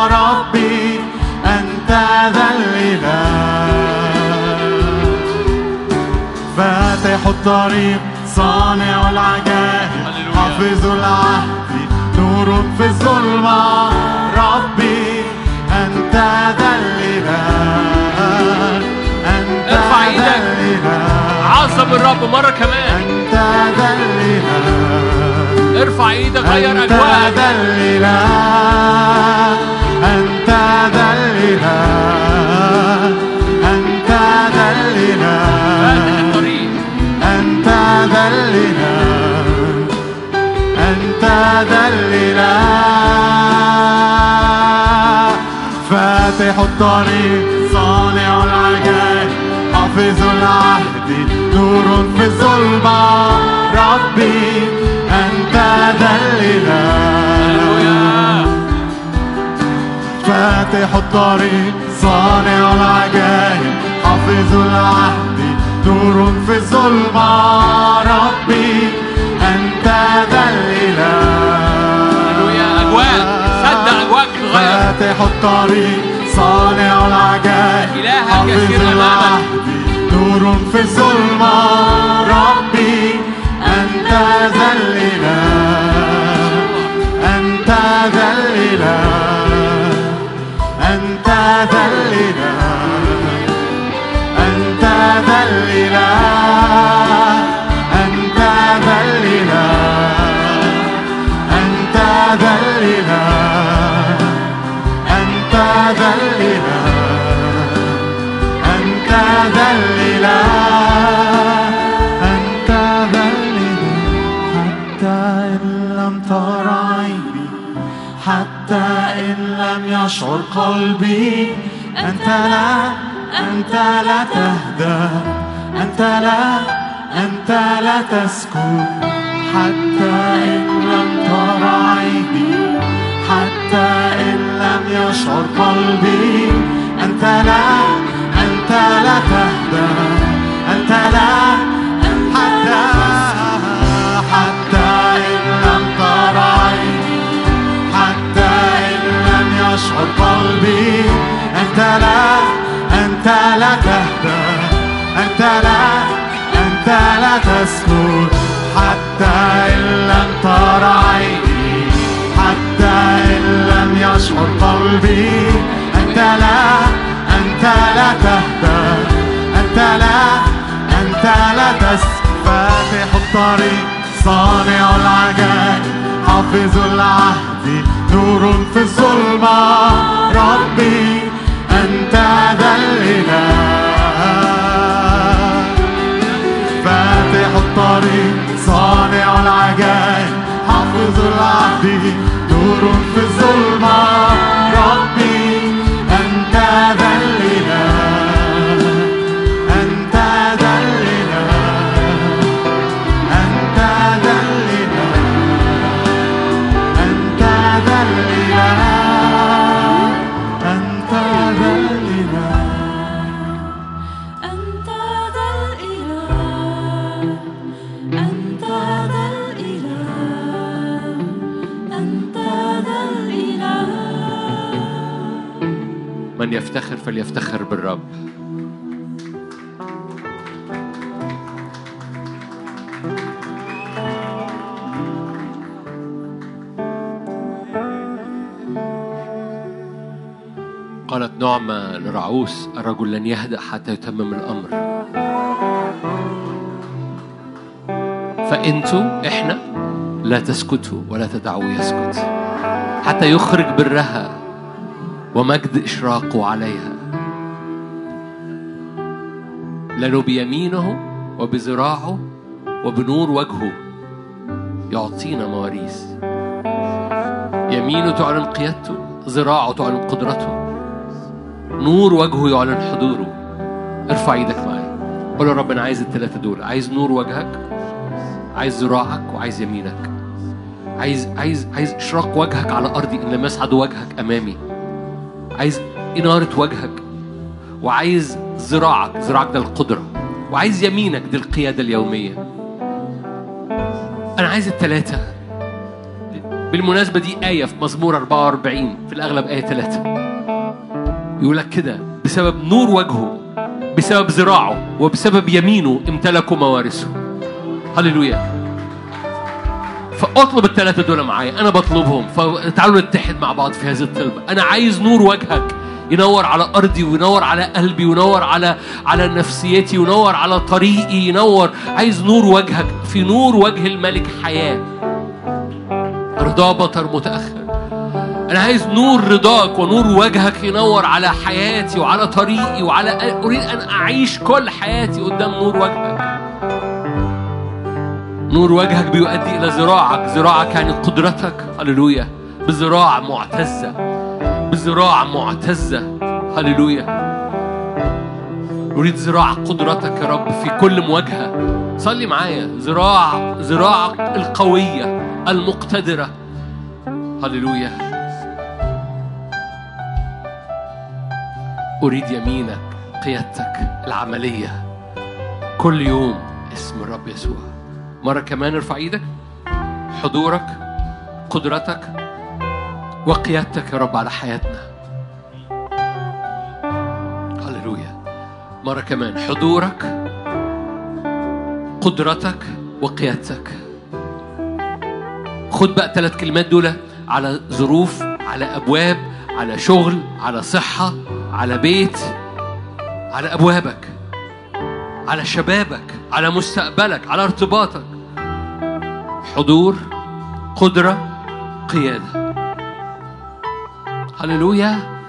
ربي أنت ذا الإله. فاتح الطريق صانع العجائب حافظ العهد نور في الظلمة. ربي أنت ذا الإله. أنت ذا الإله. عظم الرب مرة كمان. أنت ذا الإله. ارفع إيدك غير أنت أجواءك. ذا الإله. أنت ذا الإله أنت ذا الإله أنت ذا الإله أنت ذا الإله فاتح الطريق صانع العجائب حافظ العهد نور في الظلمة. ربي أنت ذا الإله فاتح الطريق صانع العجائب حافظ العهد نور في الظلمة. ربي أنت ذا الإله. هللويا أجواء صدق أجواءك تتغير فاتح الطريق صانع العجائب إلهك حافظ. العهد نور في الظلمة. ربي أنت ذا الإله. أنت ذا الإله. ذا أنت ذا لم يشعر قلبي. أنت لا أنت لا تهدى. أنت لا أنت لا تسكن. حتى إن لم تر عيني. حتى إن لم يشعر قلبي. أنت لا أنت لا تهدى. يشعر قلبي أنت لا أنت لا تهدى أنت لا أنت لا تسكت. حتى إن لم ترى عيني. حتى إن لم يشعر قلبي. أنت لا أنت لا تهدى أنت لا أنت لا تسكت. فاتح الطريق صانع العجائب. حافظ العهد نور في الظلمة. فليفتخر بالرب. قالت نعمة لرعوس الرجل لن يهدأ حتى يتمم الأمر. فأنتوا إحنا لا تسكتوا ولا تدعوه يسكت حتى يخرج برها ومجد إشراقه عليها. لأنه بيمينه وبذراعه وبنور وجهه. يعطينا مواريث. يمينه تعلن قيادته ذراعه تعلن قدرته. نور وجهه يعلن حضوره. ارفع إيدك معايا. قول يا رب أنا عايز الثلاثه دول. عايز نور وجهك عايز ذراعك وعايز يمينك. عايز عايز عايز إشراق وجهك على أرضي إن لم يسعد وجهك أمامي. عايز إنارة وجهك. وعايز ذراعك ذراعك ده القدرة. وعايز يمينك دي القيادة اليومية. أنا عايز الثلاثه بالمناسبة دي آية في مزمور 44 في الأغلب آية ثلاثة يقول لك كده بسبب نور وجهه بسبب ذراعه وبسبب يمينه امتلكوا موارثه. هللويا. فأطلب الثلاثه دول معايا. أنا بطلبهم. فتعالوا نتحد مع بعض في هذه الطلبه أنا عايز نور وجهك. ينور على أرضي وينور على قلبي وينور على على نفسيتي وينور على طريقي ينور. عايز نور وجهك في نور وجه الملك حياة. رضا بطر متأخر. أنا عايز نور رضاك ونور وجهك ينور على حياتي وعلى طريقي وعلى أريد أن أعيش كل حياتي قدام نور وجهك. نور وجهك بيؤدي إلى ذراعك ذراعك يعني قدرتك. هللويا. بذراع معتزة. بذراع معتزة. هللويا. نريد ذراع قدرتك يا رب في كل مواجهة. صلي معايا. ذراع ذراعك القوية المقتدرة. هللويا. أريد يمينك قيادتك العملية. كل يوم اسم الرب يسوع. مرة كمان ارفع إيدك. حضورك قدرتك وقيادتك يا رب على حياتنا. هللويا. مرة كمان. حضورك قدرتك وقيادتك. خد بقى ثلاث كلمات دول على ظروف على أبواب على شغل على صحة على بيت على أبوابك على شبابك على مستقبلك على ارتباطك. حضور قدرة قيادة. هللويا.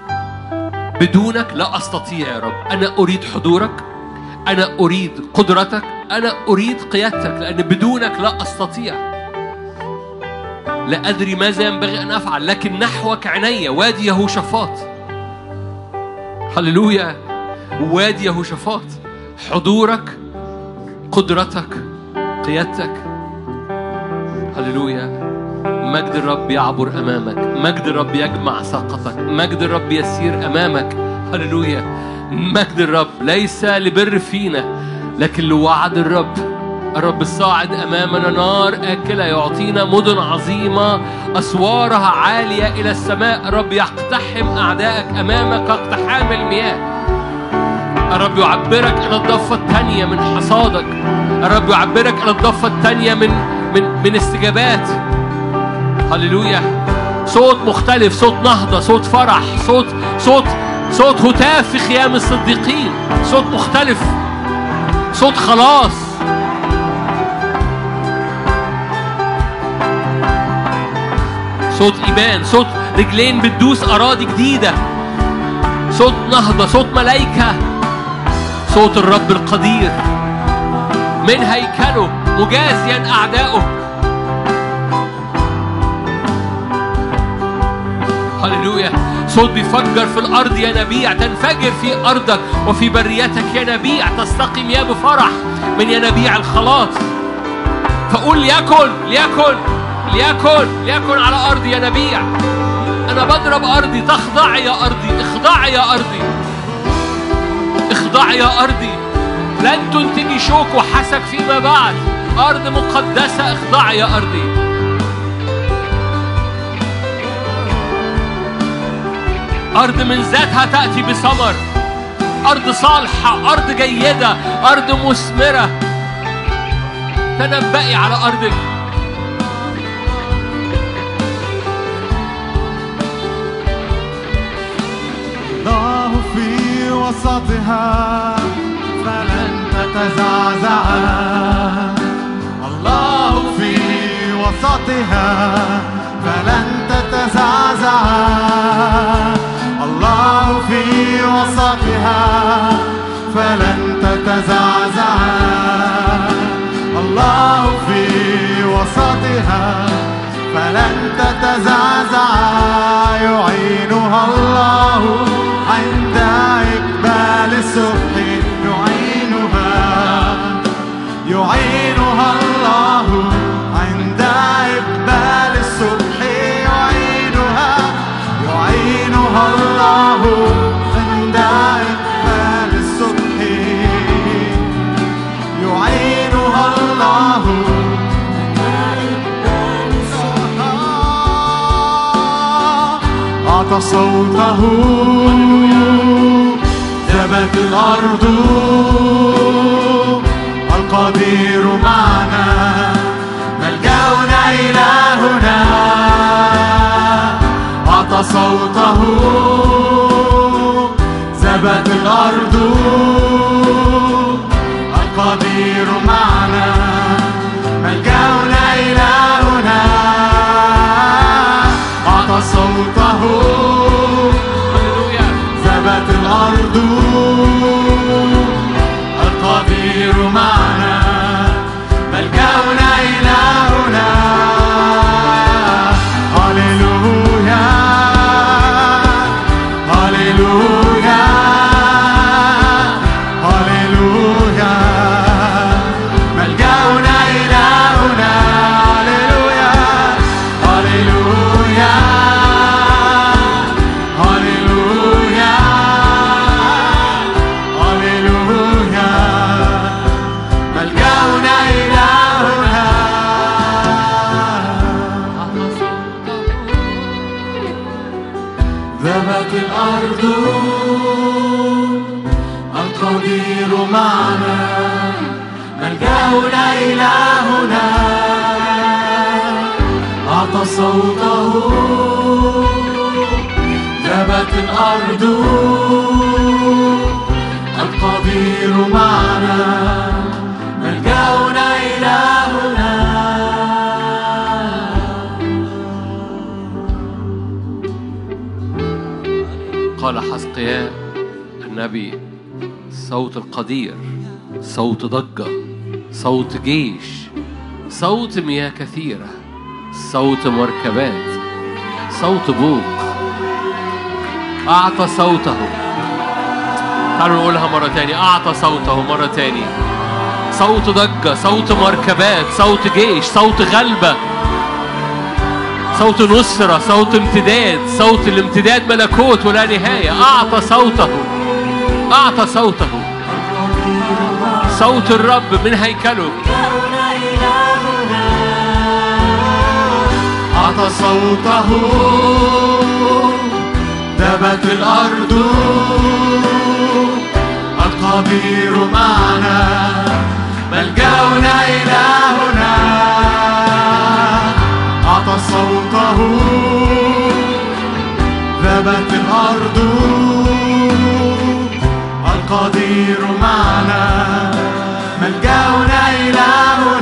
بدونك لا أستطيع يا رب. أنا أريد حضورك. أنا أريد قدرتك. أنا أريد قيادتك. لأن بدونك لا أستطيع. لا أدري ماذا ينبغي أن أفعل. لكن نحوك عيني. وادي يهوشافاط. هللويا. وادي يهوشافاط. حضورك. قدرتك. قيادتك. هللويا. مجد الرب يعبر أمامك. مجد الرب يجمع ساقطك مجد الرب يسير أمامك. هللويا. مجد الرب ليس لبر فينا لكن لوعد الرب. الرب الصاعد أمامنا نار آكلة يعطينا مدن عظيمة أسوارها عالية إلى السماء. الرب يقتحم أعدائك أمامك كاقتحام المياه. الرب يعبرك إلى الضفة الثانية من حصادك. الرب يعبرك إلى الضفة الثانية من من من استجابات. هللويا. صوت مختلف صوت نهضة صوت فرح صوت صوت صوت هتاف في خيام الصديقين. صوت مختلف. صوت خلاص. صوت إيمان صوت رجلين بتدوس أراضي جديدة. صوت نهضة صوت ملايكة. صوت الرب القدير. من هيكله؟ مجازيا أعداؤه هللويا. صوت بيفجر في الأرض ينابيع تنفجر في أرضك وفي بريتك ينابيع تستقي مياه بفرح من ينابيع الخلاص. فقول ليكن ليكن ليكن ليكن على أرضي ينابيع أنا بضرب أرضي تخضعي يا أرضي اخضعي يا أرضي. اخضعي يا أرضي. لن تنتجي شوك وحسك فيما بعد. أرض مقدسة اخضعي يا أرضي. أرض من ذاتها تأتي بثمر أرض صالحة أرض جيدة أرض مثمرة. تنبئي على أرضك. الله في وسطها فلن تتزعزع. الله في وسطها فلن تتزعزع. الله في وسطها فلن تتزعزع. الله في وسطها فلن تتزعزع. يعينها الله عند إقبال الصبح صوته. ثبت الأرض. القدير معنا. ملجأنا إلهنا. أعطى صوته. ثبت الأرض. القدير معنا. ثبت الأرض. النبي صوت القدير صوت ضجة صوت جيش صوت مياه كثيرة صوت مركبات صوت بوق. أعطى صوته. تعالوا نقولها مرة تاني. أعطى صوته مرة تاني. صوت ضجة صوت مركبات صوت جيش صوت غلبة صوت نصرة صوت امتداد صوت الامتداد ملكوت ولا نهاية. أعطى صوته. أعطى صوته. صوت الرب من هيكله. أعطى صوته. ذبت الأرض. القدير معنا. ملجأنا إلهنا. أعطى صوته. ذابت الأرض. القدير معنا. ملجأنا إلهنا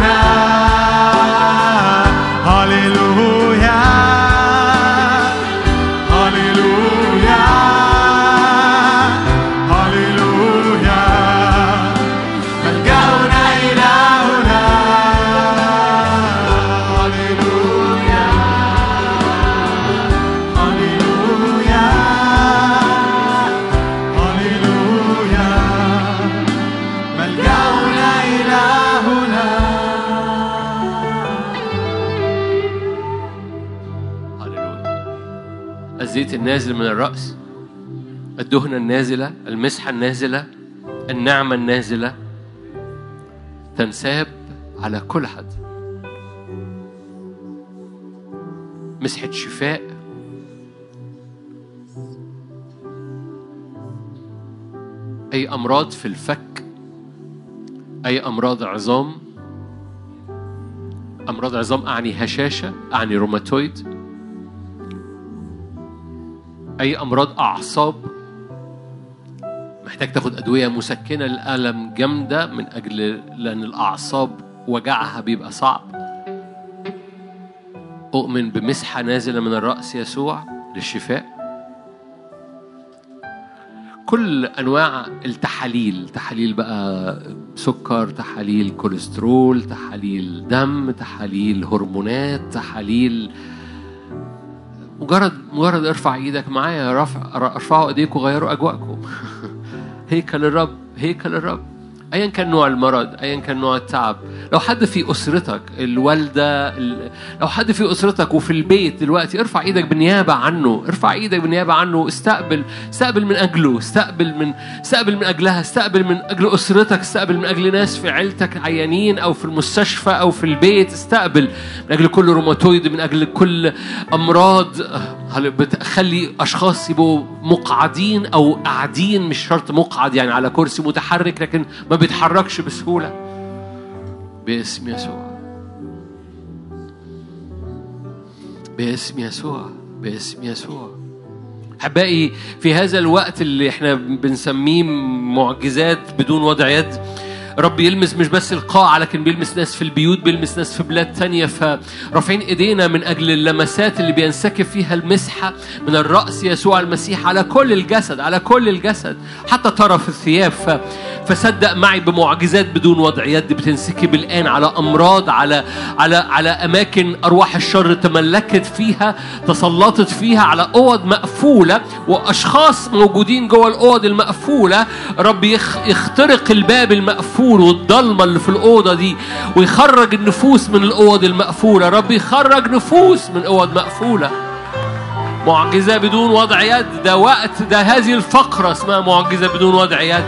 الزيت النازل من الرأس الدهنة النازلة المسحة النازلة النعمة النازلة تنساب على كل حد. مسحة شفاء. أي أمراض في الفك أي أمراض عظام. أمراض عظام أعني هشاشة أعني روماتويد. أي أمراض أعصاب. محتاج تاخد أدوية مسكنة للألم جامدة من أجل لأن الأعصاب وجعها بيبقى صعب. أؤمن بمسحة نازلة من الرأس يسوع للشفاء. كل أنواع التحاليل تحاليل بقى سكر تحاليل كوليسترول تحاليل دم تحاليل هرمونات تحاليل مجرد مجرد ارفع إيدك معايا رفع ارفعوا ايديكم غيروا اجواءكم [laughs] هيكل الرب هيكل الرب. ايا كان نوع المرض ايا كان نوع التعب. لو حد في أسرتك الوالدة ال- لو حد في أسرتك وفي البيت دلوقتي ارفع إيدك بالنيابة عنه ارفع إيدك بالنيابة عنه استقبل استقبل من أجله استقبل من استقبل من أجلها استقبل من أجل أسرتك استقبل من أجل ناس في عيلتك عيانين أو في المستشفى أو في البيت استقبل. من أجل كل روماتويد من أجل كل أمراض. هل- بتخلي أشخاص يبقوا مقعدين أو قاعدين؟ مش شرط مقعد يعني على كرسي متحرك لكن ما بيتحركش بسهولة. باسم يسوع. باسم يسوع باسم يسوع. احبائي في هذا الوقت اللي إحنا بنسميه معجزات بدون وضع يد رب يلمس مش بس القاعة لكن بيلمس ناس في البيوت بيلمس ناس في بلاد تانية. فرافعين ايدينا من أجل اللمسات اللي بينسكب فيها المسحة من الرأس يسوع المسيح على كل الجسد على كل الجسد حتى طرف الثياب. ف... فصدق معي بمعجزات بدون وضع يد بتنسكب الآن على أمراض على على على أماكن أرواح الشر تملكت فيها تسلطت فيها على أوض مقفولة وأشخاص موجودين جوه الأوض المقفولة. رب يخ... يخترق الباب المقفول والضلمة اللي في الأوضة دي ويخرج النفوس من الأوض المقفولة. رب يخرج نفوس من أوض مقفولة. معجزة بدون وضع يد. ده وقت ده هذه الفقرة اسمها معجزة بدون وضع يد.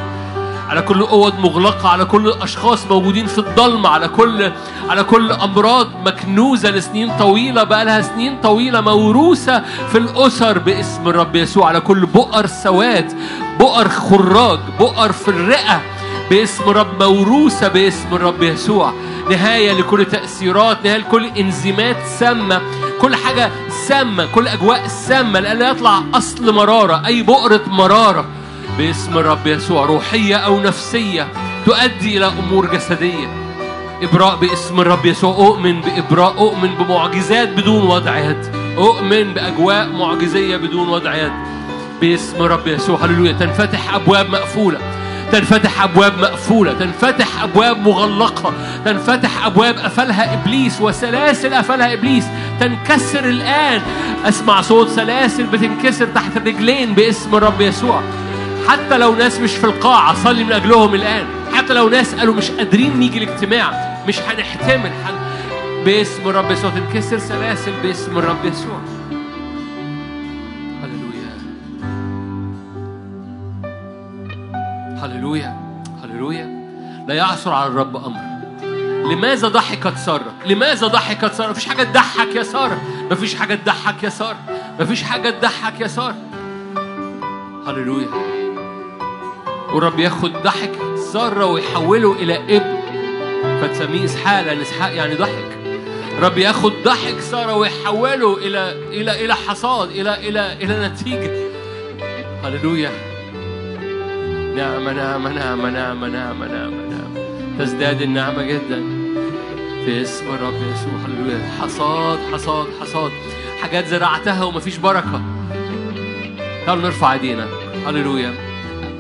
على كل أوض مغلقة على كل أشخاص موجودين في الضلمة على كل على كل أمراض مكنوزة لسنين طويلة بقى لها سنين طويلة موروثة في الأسر باسم الرب يسوع. على كل بؤر سواد بؤر خراج بؤر في الرئة. باسم رب موروثه باسم الرب يسوع. نهاية لكل تأثيرات نهاية لكل إنزيمات سامة. كل حاجة سامة كل أجواء سامة لأن يطلع أصل مرارة أي بؤرة مرارة. باسم الرب يسوع روحية أو نفسية تؤدي إلى أمور جسدية. إبراء باسم الرب يسوع أؤمن بإبراء أؤمن بمعجزات بدون وضع يد. أؤمن بأجواء معجزية بدون وضع يد. باسم الرب يسوع هللويا تنفتح أبواب مقفولة. تنفتح أبواب مقفولة تنفتح أبواب مغلقة تنفتح أبواب قفلها إبليس وسلاسل قفلها إبليس. تنكسر الآن. أسمع صوت سلاسل بتنكسر تحت الرجلين باسم الرب يسوع. حتى لو ناس مش في القاعة صلي من أجلهم الآن. حتى لو ناس قالوا مش قادرين نيجي الاجتماع مش هنحتمل حن... باسم الرب يسوع تنكسر سلاسل باسم الرب يسوع. هللويا هللويا. لا يعثر على الرب أمر. لماذا ضحكت سارة؟ لماذا ضحكت سارة؟ مفيش حاجة تضحك يا سارة، مفيش حاجة تضحك يا سارة، مفيش حاجة تضحك يا سارة. هللويا. والرب ياخد ضحك سارة ويحوله إلى ابن. فتسميه إسحاق لأن إسحاق يعني ضحك. رب ياخد ضحك سارة ويحوله إلى إلى إلى حصاد إلى إلى إلى نتيجة. هللويا. نعمة نعمة نعمة نعمة نعمة نعمة نعمة. تزداد النعمة جدا. في اسم الرب يسوع. حصاد حصاد حصاد. حاجات زرعتها ومفيش بركة. تعالوا نرفع ايدينا. هللويا.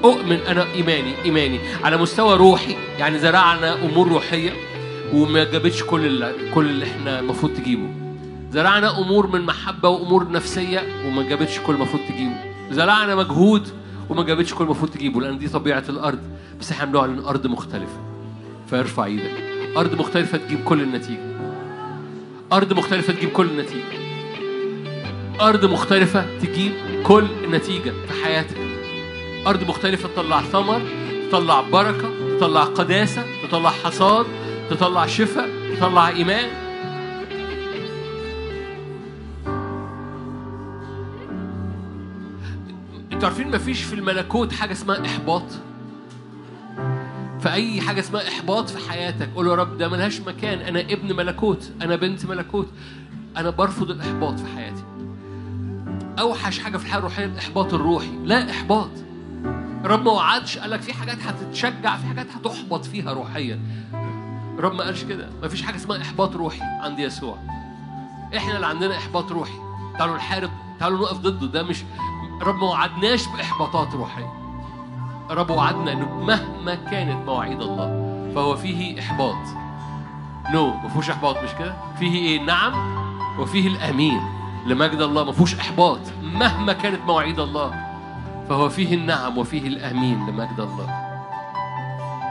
أؤمن أنا إيماني إيماني. على مستوى روحي. يعني زرعنا أمور روحية وما جابتش كل اللي كل اللي إحنا المفروض تجيبه. زرعنا أمور من محبة وأمور نفسية وما جابتش كل المفروض تجيبه. زرعنا مجهود وما جابتش كل المفروض تجيبه لأن دي طبيعة الأرض. بس إحنا بنعلن أرض مختلفة. فارفع إيدك. أرض مختلفة تجيب كل النتيجة. أرض مختلفة تجيب كل النتيجة. أرض مختلفة تجيب كل النتيجة في حياتك. أرض مختلفة تطلع ثمر تطلع بركة تطلع قداسة تطلع حصاد تطلع شفاء تطلع إيمان. أنتوا عارفين مفيش في الملكوت حاجة اسمها إحباط؟ فأي حاجة اسمها إحباط في حياتك قول يا رب ده ملهاش مكان أنا ابن ملكوت أنا بنت ملكوت أنا برفض الإحباط في حياتي. أوحش حاجة في الحياة الروحية الإحباط الروحي لا إحباط. رب ما وعدش قال لك في حاجات هتتشجع في حاجات هتحبط فيها روحيا. رب ما قالش كده ما فيش حاجة اسمها إحباط روحي عند يسوع. إحنا اللي عندنا إحباط روحي. تعالوا نحارب تعالوا نقف ضده ده مش رب ما وعدناش بإحباطات روحية. رب وعدنا إنه مهما كانت مواعيد الله فهو فيه إحباط. نو no, ما فيهوش إحباط مش كده؟ فيه إيه؟ نعم وفيه الأمين. لمجد الله ما فيهوش إحباط. مهما كانت مواعيد الله فهو فيه النعم وفيه الأمين لمجد الله.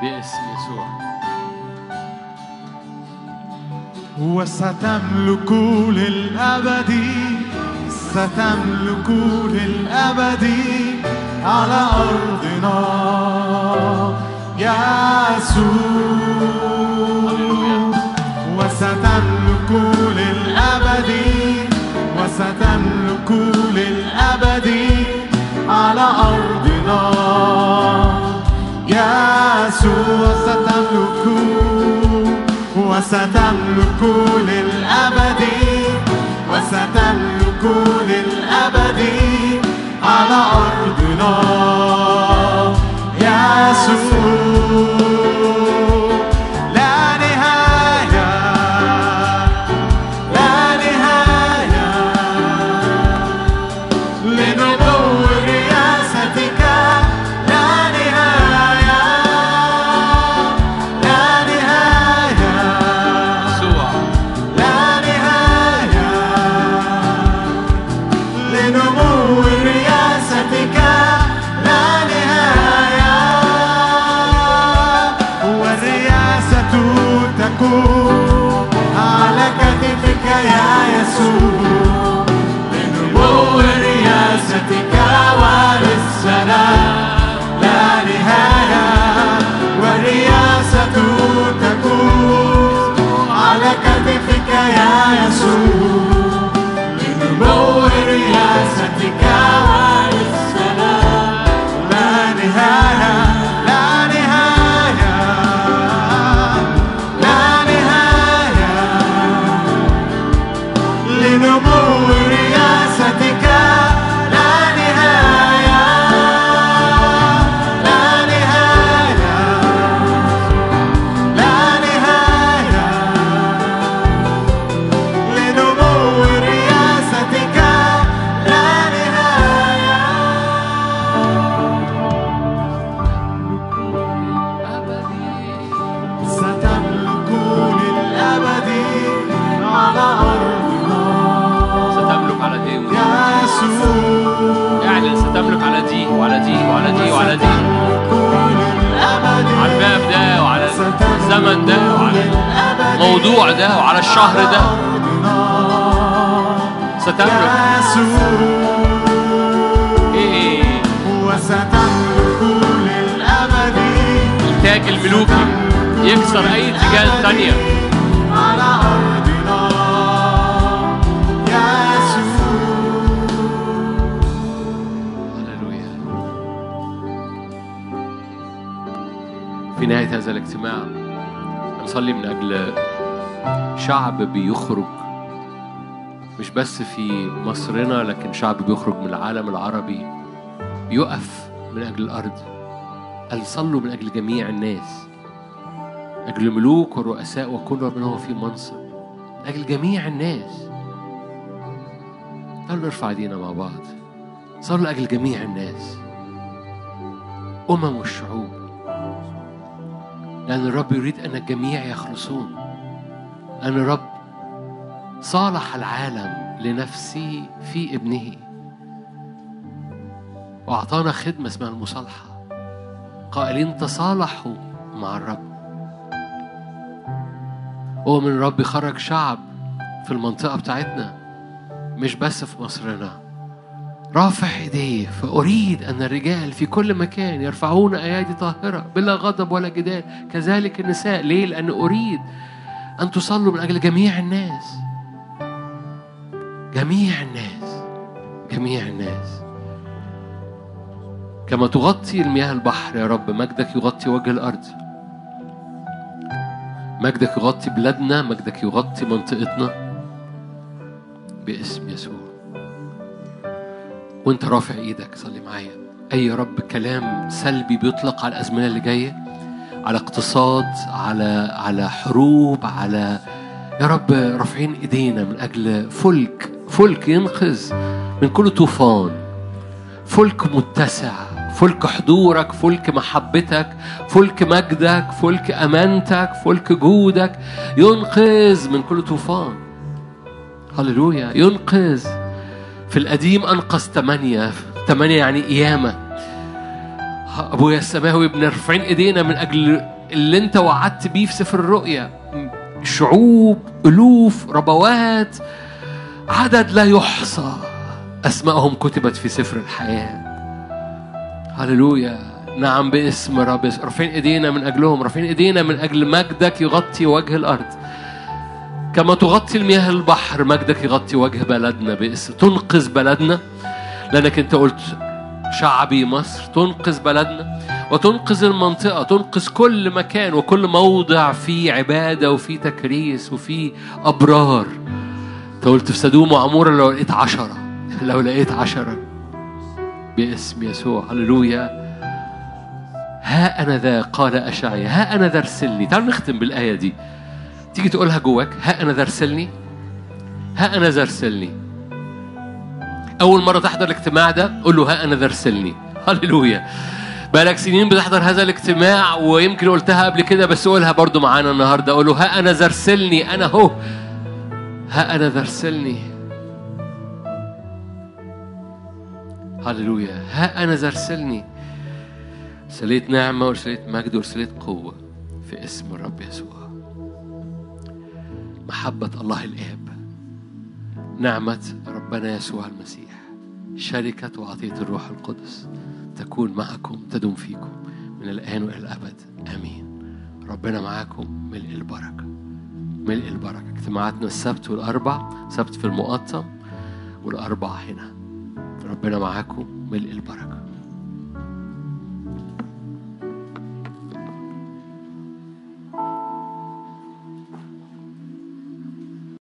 باسم يسوع. وستملك للأبد ستملك للأبد على أرضنا. يسوع وستملك للأبد وستملك للأبد على أرضنا. يسوع ستملك وستملك للأبد وستملك للأبد على أرضنا. يسوع بس في مصرنا لكن شعب بيخرج من العالم العربي بيقف من أجل الأرض. قال صلوا من أجل جميع الناس. أجل ملوك ورؤساء وكل من هو في منصب. من أجل جميع الناس. تعالوا نرفع إيدينا مع بعض. صلوا لأجل جميع الناس. أمم والشعوب لأن الرب يريد أن الجميع يخلصون. لأن الرب صالح العالم. لنفسه في ابنه. وأعطانا خدمة اسمها المصالحة. قائلين تصالحوا مع الرب. هو من الرب يخرج شعب في المنطقة بتاعتنا مش بس في مصرنا. رافع ايديه فأريد أن الرجال في كل مكان يرفعون أيادي طاهرة بلا غضب ولا جدال كذلك النساء. ليه؟ لأن أريد أن تصلوا من أجل جميع الناس. جميع الناس جميع الناس. كما تغطي المياه البحر يا رب مجدك يغطي وجه الأرض. مجدك يغطي بلادنا مجدك يغطي منطقتنا. باسم يسوع. وانت رافع إيدك صلي معايا. أي رب كلام سلبي بيطلق على الأزمنة اللي جاية؟ على اقتصاد على على حروب على يا رب رافعين ايدينا من أجل فلك فلك ينقذ من كل طوفان. فلك متسع فلك حضورك فلك محبتك فلك مجدك فلك أمانتك فلك جودك ينقذ من كل طوفان. هللويا ينقذ. في القديم أنقذ ثمانية ثمانية يعني قيامة. ابويا السماوي بنرفعين إيدينا من أجل اللي أنت وعدت بيه في سفر الرؤيا. شعوب ألوف ربوات. عدد لا يحصى. اسمائهم كتبت في سفر الحياة. هللويا. نعم باسم رب. رافعين إيدينا من أجلهم. رافعين إيدينا من أجل مجدك يغطي وجه الأرض. كما تغطي المياه البحر مجدك يغطي وجه بلدنا. باسم. تنقذ بلدنا. لأنك أنت قلت شعبي مصر. تنقذ بلدنا. وتنقذ المنطقة. تنقذ كل مكان. وكل موضع فيه عبادة وفيه تكريس وفيه أبرار. انت قلت في سدوم وعمورة لو لقيت عشرة. [laughs] لو لقيت عشرة. باسم يسوع. هللويا. ها أنا ذا قال أشعيا. ها أنا ذا ارسلني. تعالوا نختم بالآية دي. تيجي تقولها جواك. ها أنا ذا ارسلني. ها أنا ذا ارسلني. أول مرة تحضر الاجتماع ده قول له ها أنا ذا ارسلني. [laughs] هللويا. بقالك سنين بتحضر هذا الاجتماع ويمكن قلتها قبل كده بس قولها برضو معانا النهارده. قول له ها أنا ذا ارسلني. أنا هو. ها أنا ذا ارسلني هللويا. ها أنا ذا ارسلني رسالة نعمة ورسالة مجد ورسالة قوة في اسم الرب يسوع. محبة الله الآب. نعمة ربنا يسوع المسيح. شركة وعطية الروح القدس تكون معكم تدوم فيكم من الآن وإلى الأبد. آمين. ربنا معاكم ملء البركة. ملء البركة. اجتماعاتنا السبت والأربع سبت في المقطم والأربع هنا. ربنا معاكم. ملء البركة.